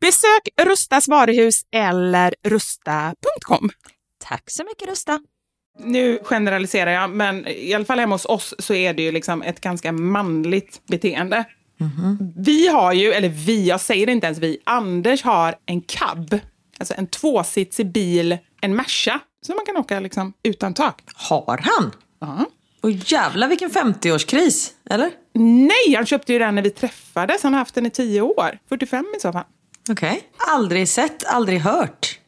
Besök Rustas varuhus eller rusta.com. Tack så mycket Rusta. Nu generaliserar jag, men i alla fall hemma hos oss så är det ju liksom ett ganska manligt beteende. Vi har ju, eller vi, jag säger inte ens vi, Anders har en cab, alltså en tvåsitsig bil, en Merca, så man kan åka liksom utan tak. Har han? Ja. Och jävlar vilken 50-årskris, eller? Nej, han köpte ju den när vi träffades. Han har haft den i 10 år. 45 i så fall. Okej. Aldrig sett, aldrig hört.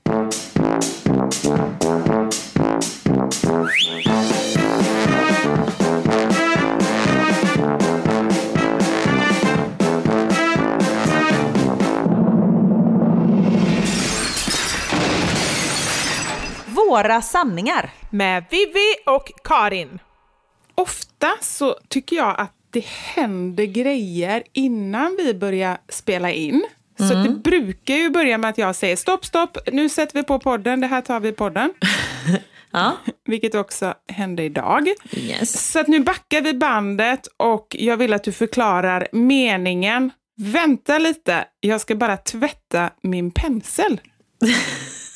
Våra sanningar. Med Vivi och Karin. Ofta så tycker jag att det händer grejer innan vi börjar spela in. Så Mm. det brukar ju börja med att jag säger stopp, stopp, nu sätter vi på podden, det här tar vi i podden. Ja. Vilket också hände idag. Yes. Så att nu backar vi bandet och jag vill att du förklarar meningen. Vänta lite, jag ska bara tvätta min pensel.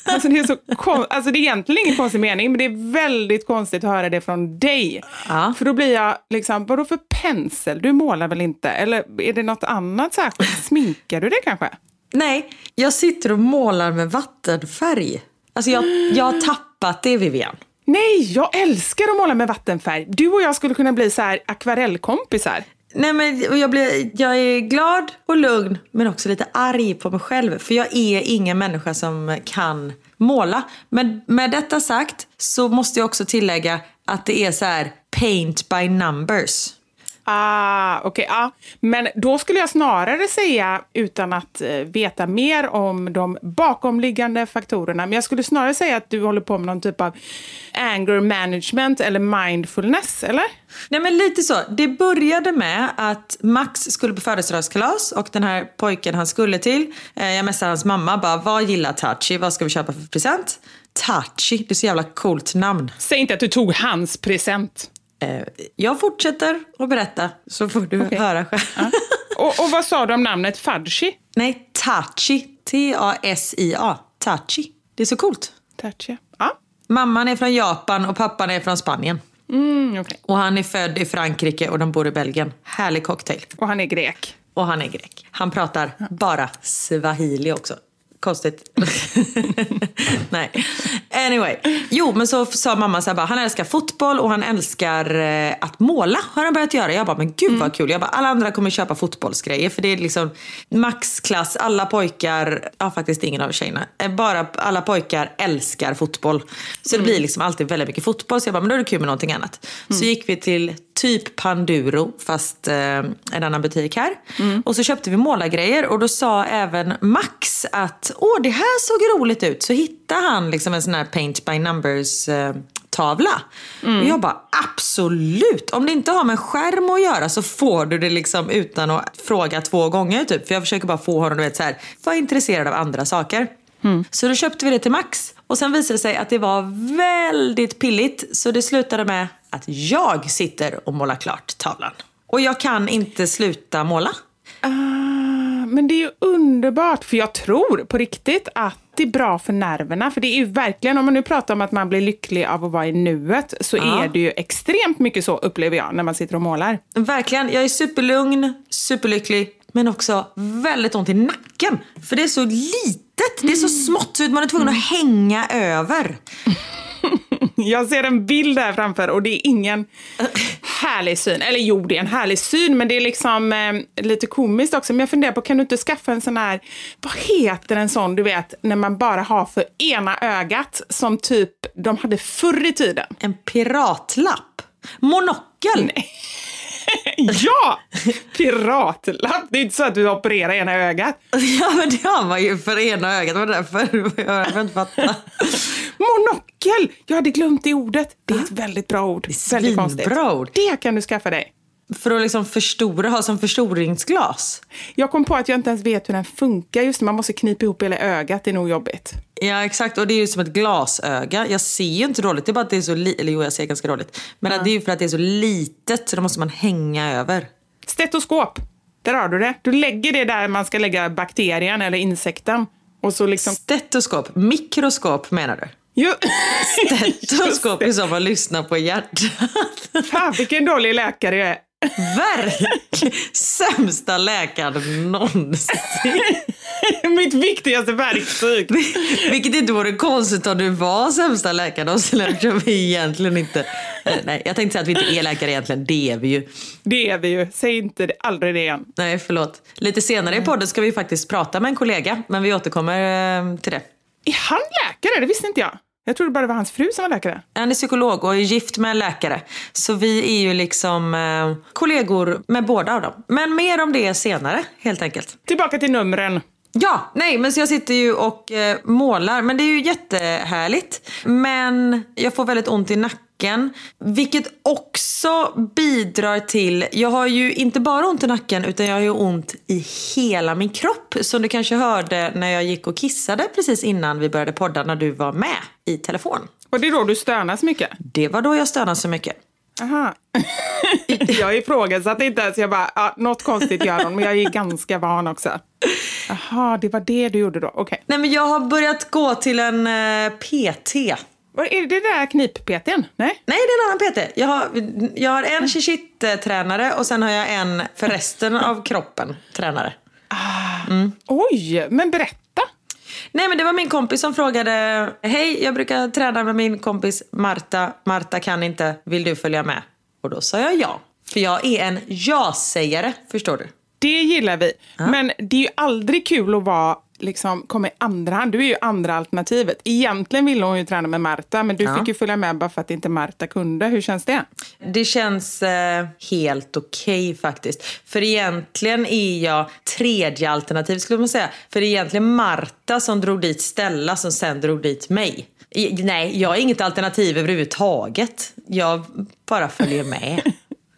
Alltså det, är så kon- alltså det är egentligen ingen konstig mening, men det är väldigt konstigt att höra det från dig. Ja. För då blir jag liksom, vadå för pensel? Du målar väl inte? Eller är det något annat särskilt? Sminkar du det kanske? Nej, jag sitter och målar med vattenfärg. Alltså jag, jag har tappat det Vivian. Nej, jag älskar att måla med vattenfärg. Du och jag skulle kunna bli så här akvarellkompisar. Nej, men jag, blir, jag är glad och lugn men också lite arg på mig själv. För jag är ingen människa som kan måla. Men med detta sagt så måste jag också tillägga att det är så här paint by numbers. Ah, okej. ja. Men då skulle jag snarare säga, utan att eh, veta mer om de bakomliggande faktorerna, men jag skulle snarare säga att du håller på med någon typ av anger management eller mindfulness, eller? Nej men lite så. Det började med att Max skulle på födelsedagskalas och den här pojken han skulle till, eh, jag messade hans mamma bara, vad gillar Tachi? Vad ska vi köpa för present? Tachi, det är så jävla coolt namn. Säg inte att du tog hans present. Eh, jag fortsätter att berätta så får du Okej. höra själv. Och, och vad sa du om namnet Fudgy? Nej, Tachi. T-A-S-I-A. Tachi. Det är så coolt. Tatcha. Ja. Mamman är från Japan och pappan är från Spanien. Mm, okej. Och han är född i Frankrike och de bor i Belgien. Härlig cocktail. Och han är grek. Och han är grek. Han pratar bara swahili också. Konstigt. Nej. Anyway. Jo, men så sa mamma så här bara, han älskar fotboll och han älskar eh, att måla. Har han börjat göra. Jag bara, men gud vad kul. Jag bara, alla andra kommer köpa fotbollsgrejer. För det är liksom maxklass, alla pojkar, ja faktiskt ingen av tjejerna. eh, Bara alla pojkar älskar fotboll. Så det blir liksom alltid väldigt mycket fotboll. Så jag bara, men då är det kul med någonting annat. Så gick vi till typ Panduro, fast eh, en annan butik här. Och så köpte vi målargrejer och då sa även Max att åh det här såg roligt ut. Så hittade han liksom en sån här paint by numbers eh, tavla. Och jag bara absolut, om det inte har med skärm att göra så får du det liksom utan att fråga två gånger typ. För jag försöker bara få honom du vet så här, vara intresserad av andra saker. Så då köpte vi det till Max. Och sen visade det sig att det var väldigt pilligt. Så det slutade med att jag sitter och målar klart tavlan. Och jag kan inte sluta måla. Ah, men det är ju underbart, för jag tror på riktigt att det är bra för nerverna. För det är ju verkligen, om man nu pratar om att man blir lycklig av att vara i nuet, så Ja. är det ju extremt mycket så, upplever jag, när man sitter och målar. Verkligen, jag är superlugn, superlycklig. Men också väldigt ont i nacken. För det är så litet, det är så smått så man är tvungen att hänga över. Jag ser en bild här framför och det är ingen härlig syn. Eller jo, det är en härlig syn, men det är liksom eh, lite komiskt också. Men jag funderar på, kan du inte skaffa en sån här, vad heter en sån, du vet, när man bara har för ena ögat, som typ de hade förr i tiden? En piratlapp. Monokel. ja! Piratlapp. Det är inte så att du opererar ena ögat. Ja men det har man ju för ena ögat. Det var därför jag inte fatta. Monokel! Jag hade glömt det ordet. Det är ett väldigt bra ord. väldigt konstigt. svinbra ord. Det kan du skaffa dig. För att liksom förstora, ha som förstoringsglas. Jag kom på att jag inte ens vet hur den funkar. Just det, man måste knipa ihop hela ögat. Det är nog jobbigt. Ja exakt och det är ju som ett glasöga. Jag ser ju inte dåligt, det är bara att det är så litet. Eller jo jag ser ganska dåligt. Men att det är ju för att det är så litet så då måste man hänga över. Stetoskop. Där har du det. Du lägger det där man ska lägga bakterien eller insekten. Och så liksom... Stetoskop, mikroskop menar du? Jo. Stetoskop i så fall lyssna på hjärtat. Fan vilken dålig läkare jag är. Verkligen sämsta läkaren någonsin. Mitt viktigaste verktyg. Vilket inte vore konstigt om du var sämsta läkaren någonsin eftersom vi egentligen inte... eh, Nej, jag tänkte säga att vi inte är läkare egentligen. Det är vi ju. Det är vi ju. Säg inte det, aldrig det igen. Nej, förlåt. Lite senare i podden ska vi faktiskt prata med en kollega, men vi återkommer eh, till det. Är han läkare? Det visste inte jag. Jag trodde bara det var hans fru som var läkare. Han är psykolog och är gift med en läkare. Så vi är ju liksom eh, kollegor med båda av dem. Men mer om det senare, helt enkelt. Tillbaka till numren. Ja, nej men så jag sitter ju och eh, målar. Men det är ju jättehärligt. Men jag får väldigt ont i nacken. Vilket också bidrar till, jag har ju inte bara ont i nacken utan jag har ju ont i hela min kropp. Som du kanske hörde när jag gick och kissade precis innan vi började podda när du var med i telefon. Och det då du stönar så mycket? Det var då jag stönade så mycket. Aha. jag ifrågasatte inte ens. Jag bara, ja, något konstigt gör hon, men jag är ganska van också. Jaha, det var det du gjorde då. Okej. Nej men jag har börjat gå till en eh, PT. Vad Är det där knip-PTn? Nej? Nej, det är en annan PT. Jag har, jag har en shishit-tränare och sen har jag en för resten av kroppen tränare. Oj, men berätta. Nej, men det var min kompis som frågade. Hej, jag brukar träna med min kompis Marta. Marta kan inte. Vill du följa med? Och då sa jag ja. För jag är en ja-sägare, förstår du. Det gillar vi. Men det är ju aldrig kul att vara liksom, komma i andra hand. Du är ju andra alternativet. Egentligen ville hon ju träna med Marta, men du Ja. fick ju följa med bara för att inte Marta kunde. Hur känns det? Det känns eh, helt okej faktiskt. För egentligen är jag tredje alternativ skulle man säga. För det är egentligen Marta som drog dit Stella som sen drog dit mig. I, nej, jag är inget alternativ överhuvudtaget. Jag bara följer med.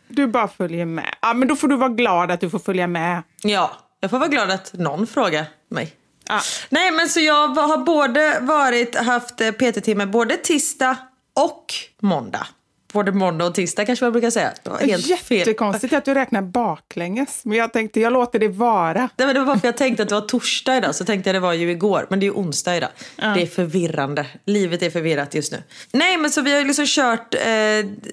Du bara följer med. Ja, men då får du vara glad att du får följa med. ja, jag får vara glad att någon frågar mig. Ja. Nej, men så jag har både varit, haft eh, PT-timme både tisdag och måndag. Både måndag och tisdag kanske man brukar säga. Det var helt fel. Jättekonstigt att du räknar baklänges. Men jag tänkte, jag låter det vara. Nej, men det var för jag tänkte att det var torsdag idag, så tänkte jag det var ju igår. Men det är ju onsdag idag. Det är förvirrande. Livet är förvirrat just nu. Nej, men så vi har liksom kört eh,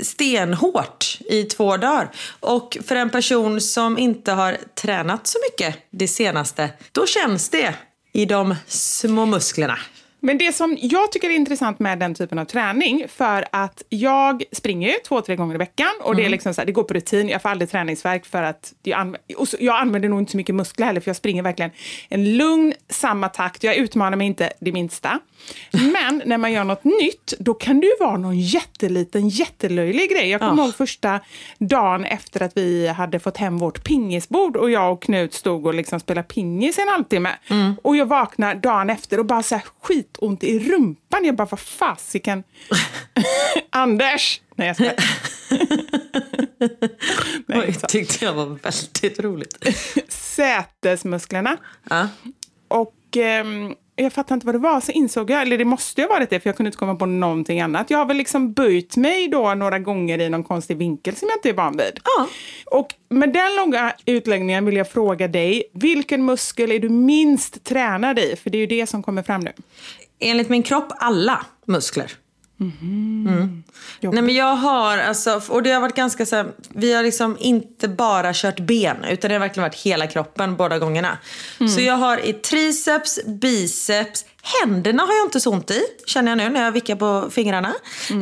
stenhårt i två dagar. Och för en person som inte har tränat så mycket det senaste, då känns det i de små musklerna. Men det som jag tycker är intressant med den typen av träning, för att jag springer ju två, tre gånger i veckan och det, är liksom så här, det går på rutin, jag får aldrig träningsverk för att jag, anv så, jag använder nog inte så mycket muskler heller för jag springer verkligen en lugn, samma takt, jag utmanar mig inte det minsta. Men när man gör något nytt, då kan det ju vara någon jätteliten, jättelöjlig grej. Jag kommer Ja. ihåg första dagen efter att vi hade fått hem vårt pingisbord och jag och Knut stod och liksom spelade pingis en halvtimme. Och jag vaknar dagen efter och bara så här skitont i rumpan. Jag bara, vad fasiken. Anders! Nej, jag skojar. Nej, Oj, tyckte jag var väldigt roligt. Sätesmusklerna. Ja. Och ehm, jag fattar inte vad det var, så insåg jag, eller det måste ju ha varit det, för jag kunde inte komma på någonting annat. Jag har väl liksom böjt mig då några gånger i någon konstig vinkel som jag inte är van vid. Ja. Och med den långa utläggningen vill jag fråga dig, vilken muskel är du minst tränad i? För det är ju det som kommer fram nu. Enligt min kropp, alla muskler. Mm. Nej, men jag har alltså, och det har varit ganska så här, vi har liksom inte bara kört ben utan det har verkligen varit hela kroppen båda gångerna. Så jag har i triceps, biceps, händerna har jag inte så ont i känner jag nu när jag vickar på fingrarna.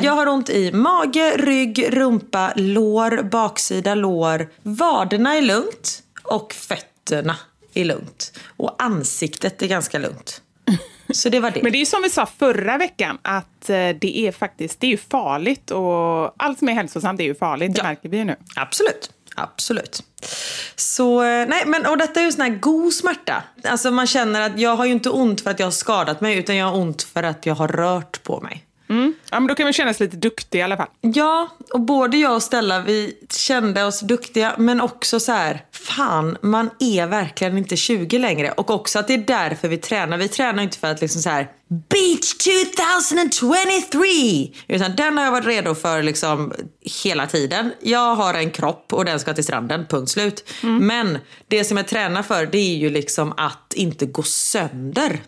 Jag har ont i mage, rygg, rumpa, lår, baksida lår. Vaderna är lugnt och fötterna är lugnt. Och ansiktet är ganska lugnt. Så det var det. Men det är som vi sa förra veckan, att eh, det är faktiskt det är farligt och allt som är hälsosamt är ju farligt, det Ja. märker vi ju nu. Absolut. Absolut. Så, eh, nej, men, och detta är ju sån här god smärta. Alltså man känner att jag har ju inte ont för att jag har skadat mig utan jag har ont för att jag har rört på mig. Ja, men då kan vi känna oss lite duktiga i alla fall. Ja, och både jag och Stella vi kände oss duktiga men också så här, fan man är verkligen inte 20 längre. Och också att det är därför vi tränar. Vi tränar inte för att liksom så här Beach 2023! Utan den har jag varit redo för liksom hela tiden. Jag har en kropp och den ska till stranden, punkt slut. Men det som jag tränar för det är ju liksom att inte gå sönder.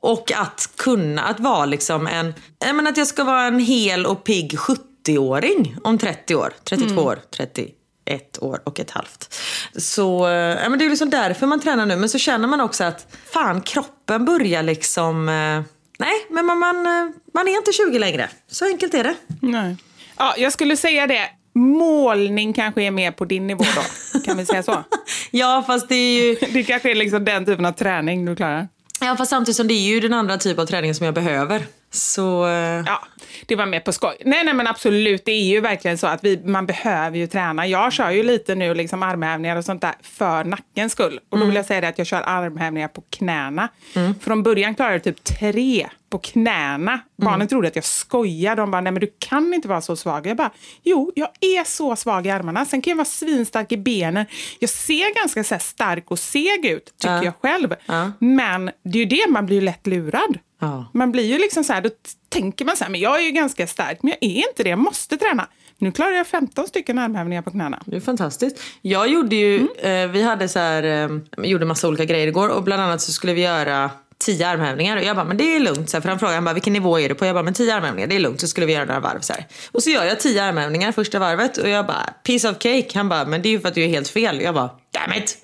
Och att kunna, att vara liksom en, jag menar att jag ska vara en hel och pigg 70-åring om 30 år, 32 år, 31 år och ett halvt. Så eh, ja, men det är liksom därför man tränar nu. Men så känner man också att fan kroppen börjar liksom, eh, nej men man, man, eh, man är inte 20 längre. Så enkelt är det. Nej. Ja, jag skulle säga det. Målning kanske är mer på din nivå då. Kan vi säga så? Ja fast det är ju, Det kanske är liksom den typen av träning du klarar ja, fast samtidigt som det är ju den andra typen av träning som jag behöver. Så eh, Ja, det var mer på skoj. Nej, nej, men absolut. Det är ju verkligen så att vi, man behöver ju träna. Jag kör ju lite nu liksom armhävningar och sånt där för nackens skull. Och då vill jag säga det att jag kör armhävningar på knäna. Från början klarade jag typ tre på knäna. Barnen trodde att jag skojade. De bara, nej men du kan inte vara så svag. Jag bara, jo, jag är så svag i armarna. Sen kan jag vara svinstark i benen. Jag ser ganska så stark och seg ut, tycker Ja. jag själv. Ja. Men det är ju det, man blir ju lätt lurad. Ja. Man blir ju liksom så här, då tänker man så här, men jag är ju ganska stark, men jag är inte det, jag måste träna. Nu klarar jag 15 stycken armhävningar på knäna. Det är fantastiskt. Jag gjorde ju, eh, vi hade så här, eh, gjorde massa olika grejer igår och bland annat så skulle vi göra tio armhävningar och jag bara, men det är lugnt. Så här, för han frågade han bara, vilken nivå är du på? Jag bara, men tio armhävningar, det är lugnt. Så skulle vi göra några varv så här. Och så gör jag tio armhävningar första varvet och jag bara, piece of cake. Han bara, men det är ju för att du är helt fel. Jag bara, damn it.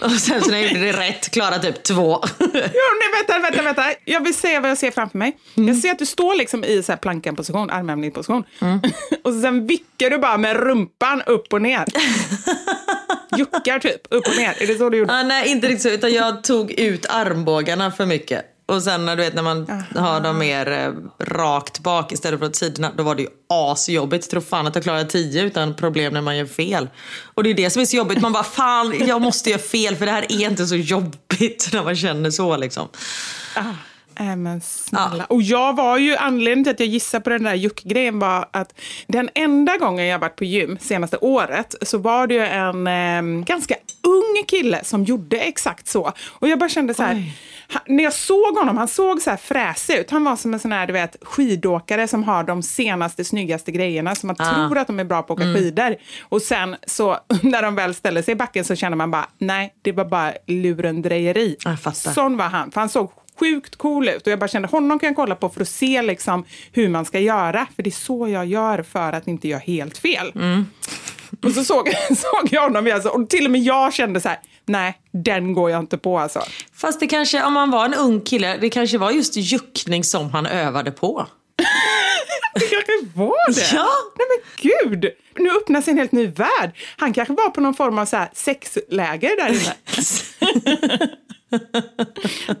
och sen så när jag gjorde det rätt, klarade typ två. Jo, nej, vänta, vänta, vänta. Jag vill se vad jag ser framför mig. Jag ser att du står liksom i så här plankan-position, armhävningsposition. och sen vickar du bara med rumpan upp och ner. Juckar typ, upp och ner. Är det så du gjorde? ah, nej, inte riktigt så. Utan jag tog ut armbågarna för mycket. Och sen när du vet när man har dem mer eh, rakt bak istället för åt sidorna, då var det ju asjobbigt. Tror fan att jag klarar tio utan problem när man gör fel. Och det är det som är så jobbigt. Man bara fan, jag måste göra fel för det här är inte så jobbigt när man känner så liksom. Äh, men snälla. Och jag var ju, anledningen till att jag gissade på den där juckgrejen var att den enda gången jag varit på gym senaste året så var det ju en eh, ganska ung kille som gjorde exakt så. Och jag bara kände så här, han, när jag såg honom, han såg så här fräsig ut. Han var som en sån här, du vet, skidåkare som har de senaste, snyggaste grejerna, som man Ah. tror att de är bra på att åka skidor. Och sen så, när de väl ställer sig i backen så känner man bara, nej, det var bara lurendrejeri. Fattar. Sån var han, för han såg sjukt cool ut och jag bara kände honom kan jag kolla på för att se liksom hur man ska göra. För det är så jag gör för att inte göra helt fel. Och så såg, såg jag honom igen, och till och med jag kände så här, nej, den går jag inte på alltså. Fast det kanske, om man var en ung kille, det kanske var just juckning som han övade på. Det kanske var det? Ja. Nej men gud! Nu öppnas en helt ny värld. Han kanske var på någon form av så här sexläger där inne.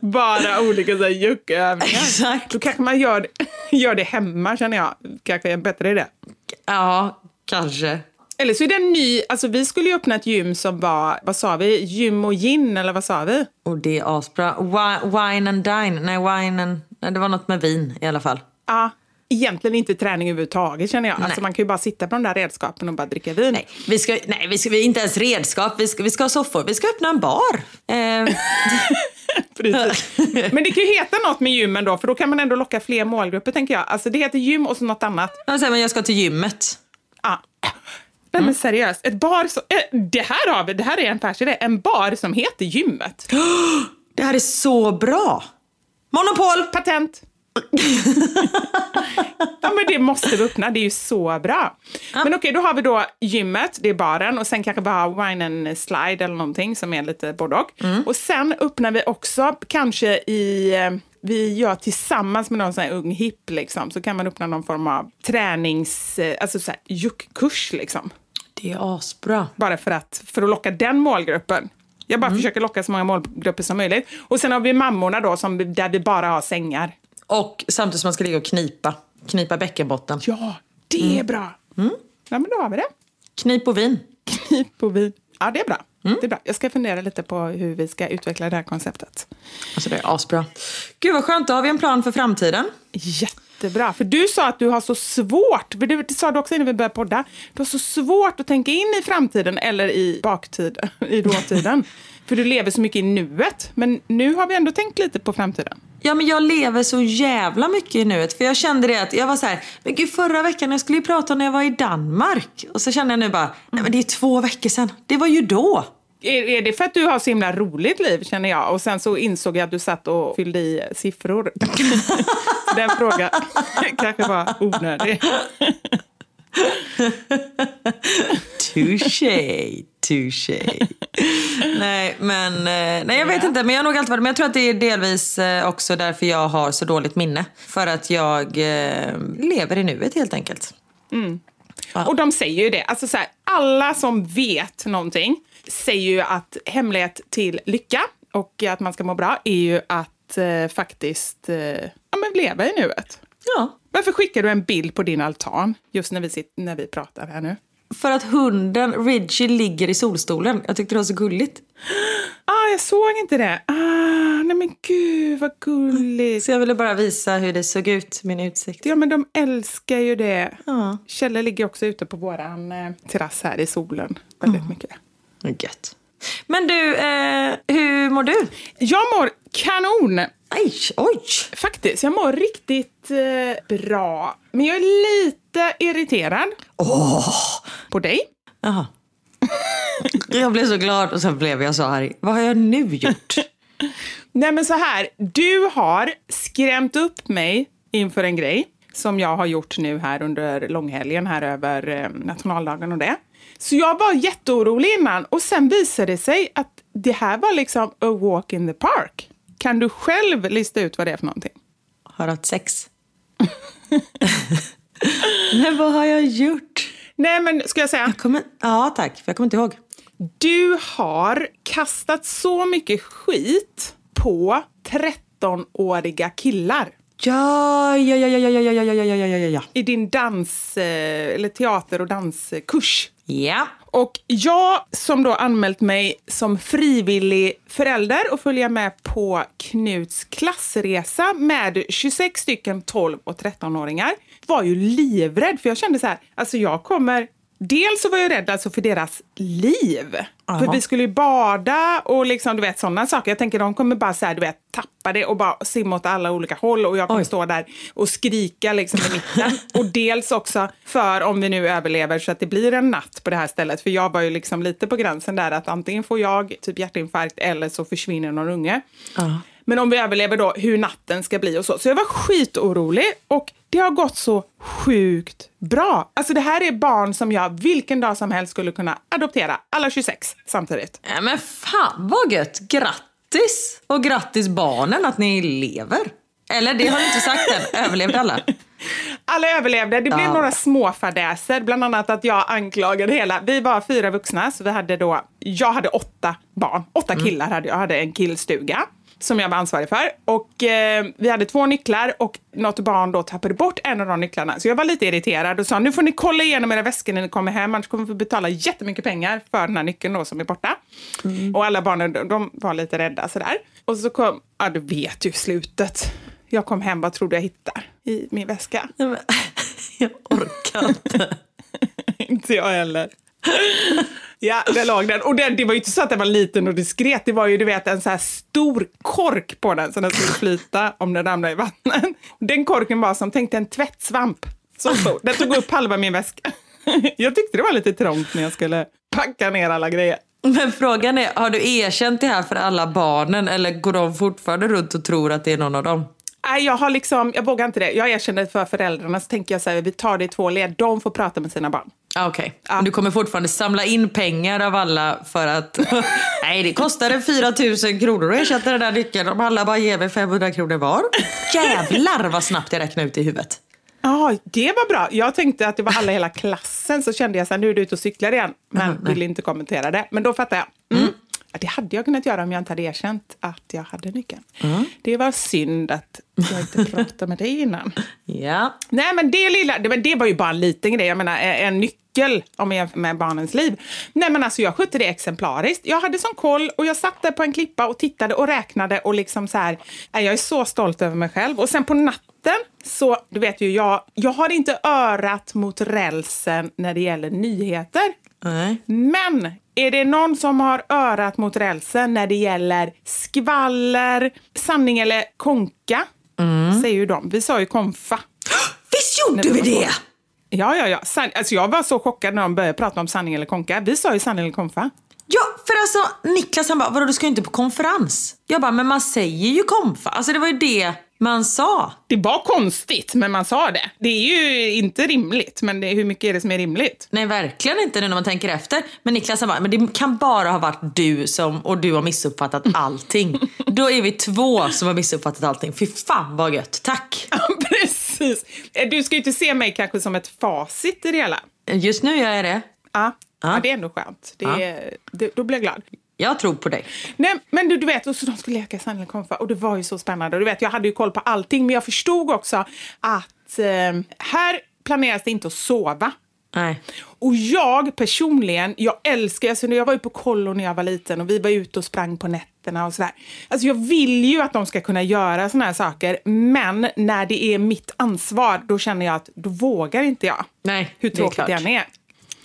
Bara olika så här juckövningar. Exakt. Då kanske man gör, gör det hemma känner jag. Kanske är en bättre idé. Ja, kanske. Eller så är det en ny, alltså vi skulle ju öppna ett gym som var, vad sa vi, gym och gin eller vad sa vi? Och det är asbra. Wi- Wine and dine. Nej, wine and... Nej, det var något med vin i alla fall. Ja, egentligen inte träning överhuvudtaget känner jag. Alltså man kan ju bara sitta på de där redskapen och bara dricka vin. Nej, vi ska, nej, vi ska vi inte ens redskap. Vi ska, vi ska ha soffor. Vi ska öppna en bar. Eh. Men det kan ju heta något med gymmen då, för då kan man ändå locka fler målgrupper tänker jag. Alltså det heter gym och så något annat. jag säger, men jag ska till gymmet. Ja. Nej men seriöst, ett bar som, eh, det här har vi, det här är en affärsidé, en bar som heter gymmet. Det här är så bra. Monopol! Patent! ja men det måste vi öppna, det är ju så bra. Men okej, då har vi då gymmet, det är baren och sen kanske bara wine and slide eller någonting som är lite både och. Och sen öppnar vi också kanske i eh, vi gör tillsammans med någon sån ung hipp liksom, så kan man öppna någon form av tränings, eh, alltså så här juckkurs liksom. Det är asbra. Bara för att, för att locka den målgruppen. Jag bara försöker locka så många målgrupper som möjligt. Och sen har vi mammorna då, som, där vi bara har sängar. Och samtidigt som man ska ligga och knipa. Knipa bäckenbotten. Ja, det är bra. Ja, men då har vi det. Knip och vin. Knip och vin. Ja, det är bra. Det är bra. Jag ska fundera lite på hur vi ska utveckla det här konceptet. Alltså det är asbra. Gud vad skönt, då har vi en plan för framtiden. Jättebra. För du sa att du har så svårt, för det sa du också innan vi började podda, du har så svårt att tänka in i framtiden eller i baktiden, i dåtiden. för du lever så mycket i nuet. Men nu har vi ändå tänkt lite på framtiden. Ja men jag lever så jävla mycket i nuet. För jag kände det att jag var så här, men gud förra veckan jag skulle ju prata när jag var i Danmark. Och så kände jag nu bara, nej men det är två veckor sedan. Det var ju då. Är, är det för att du har så himla roligt liv, känner jag? Och sen så insåg jag att du satt och fyllde i siffror. Den frågan kanske var onödig. Touché, touché. nej, men eh, nej, jag vet inte. Men jag har nog alltid varit Men jag tror att det är delvis eh, också därför jag har så dåligt minne. För att jag eh, lever i nuet helt enkelt. Och de säger ju det. Alltså så här, alla som vet någonting säger ju att hemlighet till lycka och att man ska må bra är ju att eh, faktiskt eh, ja, men leva i nuet. Ja. Varför skickar du en bild på din altan just när vi, sitter, när vi pratar här nu? För att hunden Ridgie ligger i solstolen. Jag tyckte det var så gulligt. Ah, jag såg inte det. Ah, nej men gud vad gulligt. Så jag ville bara visa hur det såg ut, min utsikt. Ja, men de älskar ju det. Ja. Kjelle ligger också ute på våran eh, terrass här i solen väldigt mycket. Gött. Men du, eh, hur mår du? Jag mår kanon! Aj, oj! Faktiskt, jag mår riktigt eh, bra. Men jag är lite irriterad på dig. Jaha. jag blev så glad och sen blev jag så arg. Vad har jag nu gjort? Nej men så här, du har skrämt upp mig inför en grej som jag har gjort nu här under långhelgen här över eh, nationaldagen och det. Så jag var jätteorolig innan och sen visade det sig att det här var liksom a walk in the park. Kan du själv lista ut vad det är för någonting? Har haft sex? Nej, vad har jag gjort? Nej men ska jag säga, Jag kommer, ja, tack. För jag kommer inte ihåg. du har kastat så mycket skit på 13-åriga killar. Ja, ja, ja, ja, ja, ja, ja, ja, ja, ja, ja, ja, i din dans, eh, eller teater och danskurs. Ja. Och jag som då anmält mig som frivillig förälder och följa med på Knuts klassresa med 26 stycken 12 och 13-åringar var ju livrädd för jag kände så här, alltså jag kommer Dels så var jag rädd alltså för deras liv. Ja. För vi skulle ju bada och liksom, du vet sådana saker. Jag tänker de kommer bara så här, du vet, tappa det och bara simma åt alla olika håll och jag kommer Oj. stå där och skrika liksom i mitten. och dels också för om vi nu överlever så att det blir en natt på det här stället. För jag var ju liksom lite på gränsen där att antingen får jag typ hjärtinfarkt eller så försvinner någon unge. Ja. Men om vi överlever då, hur natten ska bli och så. Så jag var skitorolig och det har gått så sjukt bra. Alltså det här är barn som jag vilken dag som helst skulle kunna adoptera, alla 26 samtidigt. Ja, men fan vad gött! Grattis! Och grattis barnen att ni lever. Eller det har du inte sagt än. Överlevde alla? Alla överlevde. Det blev Ja. några små fadäser, bland annat att jag anklagade hela... Vi var fyra vuxna, så vi hade då... Jag hade åtta barn. Åtta killar hade jag. Jag hade en killstuga som jag var ansvarig för. Och eh, vi hade två nycklar och något barn då tappade bort en av de nycklarna. Så jag var lite irriterad och sa nu får ni kolla igenom era väskor när ni kommer hem, annars kommer vi betala jättemycket pengar för den här nyckeln då som är borta. Och alla barnen de, de var lite rädda sådär. Och så kom, ja du vet ju slutet. Jag kom hem, vad tror du jag hittar i min väska? Nej, men, jag orkar inte. inte jag heller. Ja, där låg den. Och den, det var ju inte så att den var liten och diskret. Det var ju du vet en så här stor kork på den så den skulle flyta om den ramlade i vattnet. Den korken var som, tänk dig en tvättsvamp. Så stor. Den tog upp halva min väska. Jag tyckte det var lite trångt när jag skulle packa ner alla grejer. Men frågan är, har du erkänt det här för alla barnen eller går de fortfarande runt och tror att det är någon av dem? Nej, jag har liksom, jag vågar inte det. Jag erkänner för föräldrarna, så tänker jag så här, vi tar det i två led. De får prata med sina barn. Ah, Okej, men du kommer fortfarande samla in pengar av alla för att... Nej, det kostade 4 000 kronor att ersätta den där nyckeln om alla bara ger mig 500 kronor var. Jävlar vad snabbt jag räknade ut i huvudet. Ja, det var bra. Jag tänkte att det var alla i hela klassen, så kände jag så här, nu är du ute och cyklar igen. Men ville inte kommentera det. Men då fattade jag. Mm. Ja, Det hade jag kunnat göra om jag inte hade erkänt att jag hade nyckeln. Det var synd att jag inte pratade med dig innan. Ja. Nej, men det lilla, det, men det var ju bara en liten grej. Jag menar, en nyckel om jag jämför med barnens liv. Nej, men alltså jag skötte det exemplariskt. Jag hade sån koll och jag satt där på en klippa och tittade och räknade och liksom så här. Jag är så stolt över mig själv. Och sen på natten så, du vet ju, jag, jag har inte örat mot rälsen när det gäller nyheter. Nej. Men är det någon som har örat mot rälsen när det gäller skvaller, sanning eller konka? Säger ju de. Vi sa ju konfa. Visst gjorde vi det? Ja, ja, ja. San- alltså jag var så chockad när de började prata om sanning eller konka. Vi sa ju sanning eller konfa. Ja, för alltså Niklas han bara, vadå du ska ju inte på konferens? Jag bara, men man säger ju konfa. Alltså det var ju det man sa. Det var konstigt, men man sa det. Det är ju inte rimligt, men det, hur mycket är det som är rimligt? Nej, verkligen inte nu när man tänker efter. Men Niklas bara, men det kan bara ha varit du som, och du har missuppfattat allting. Då är vi två som har missuppfattat allting. Fy fan vad gött. Tack. Ja, precis. Eh, Du ska ju inte se mig kanske som ett facit i det hela. Just nu gör jag det. Ja, Ja. ja det är ändå skönt. Det, Ja. det, då blir jag glad. Jag tror på dig. Nej, men du, du vet, och så de skulle leka konfa och det var ju så spännande. Och du vet, jag hade ju koll på allting, men jag förstod också att eh, här planeras det inte att sova. Nej. Och jag personligen, jag älskar, alltså jag var ju på kollo när jag var liten och vi var ute och sprang på nätterna och sådär. Alltså jag vill ju att de ska kunna göra såna här saker, men när det är mitt ansvar, då känner jag att då vågar inte jag. Nej, Hur det är tråkigt klart. det än är.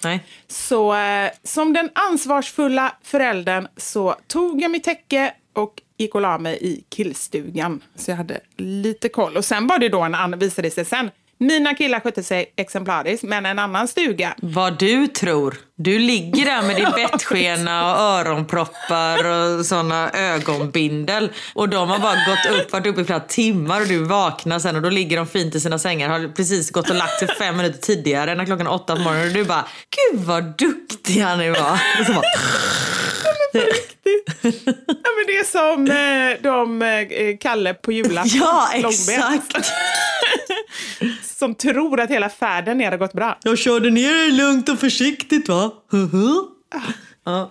Nej. Så eh, som den ansvarsfulla föräldern så tog jag mitt täcke och gick och la mig i killstugan. Så jag hade lite koll. Och sen var det då en annan, visade det sig sen. Mina killar skötte sig exemplariskt, men en annan stuga. Vad du tror. Du ligger där med din bettskena och öronproppar och såna ögonbindel. Och de har bara gått upp, varit uppe i flera timmar och du vaknar sen och då ligger de fint i sina sängar. Har precis gått och lagt sig fem minuter tidigare när klockan är åtta på morgonen. Och du bara, gud vad duktiga ni var. Och så bara, Ja, men det är som eh, de eh, Kalle på julafton. ja, exakt. Som tror att hela färden ner har gått bra. Jag körde ner dig lugnt och försiktigt va? Huhu.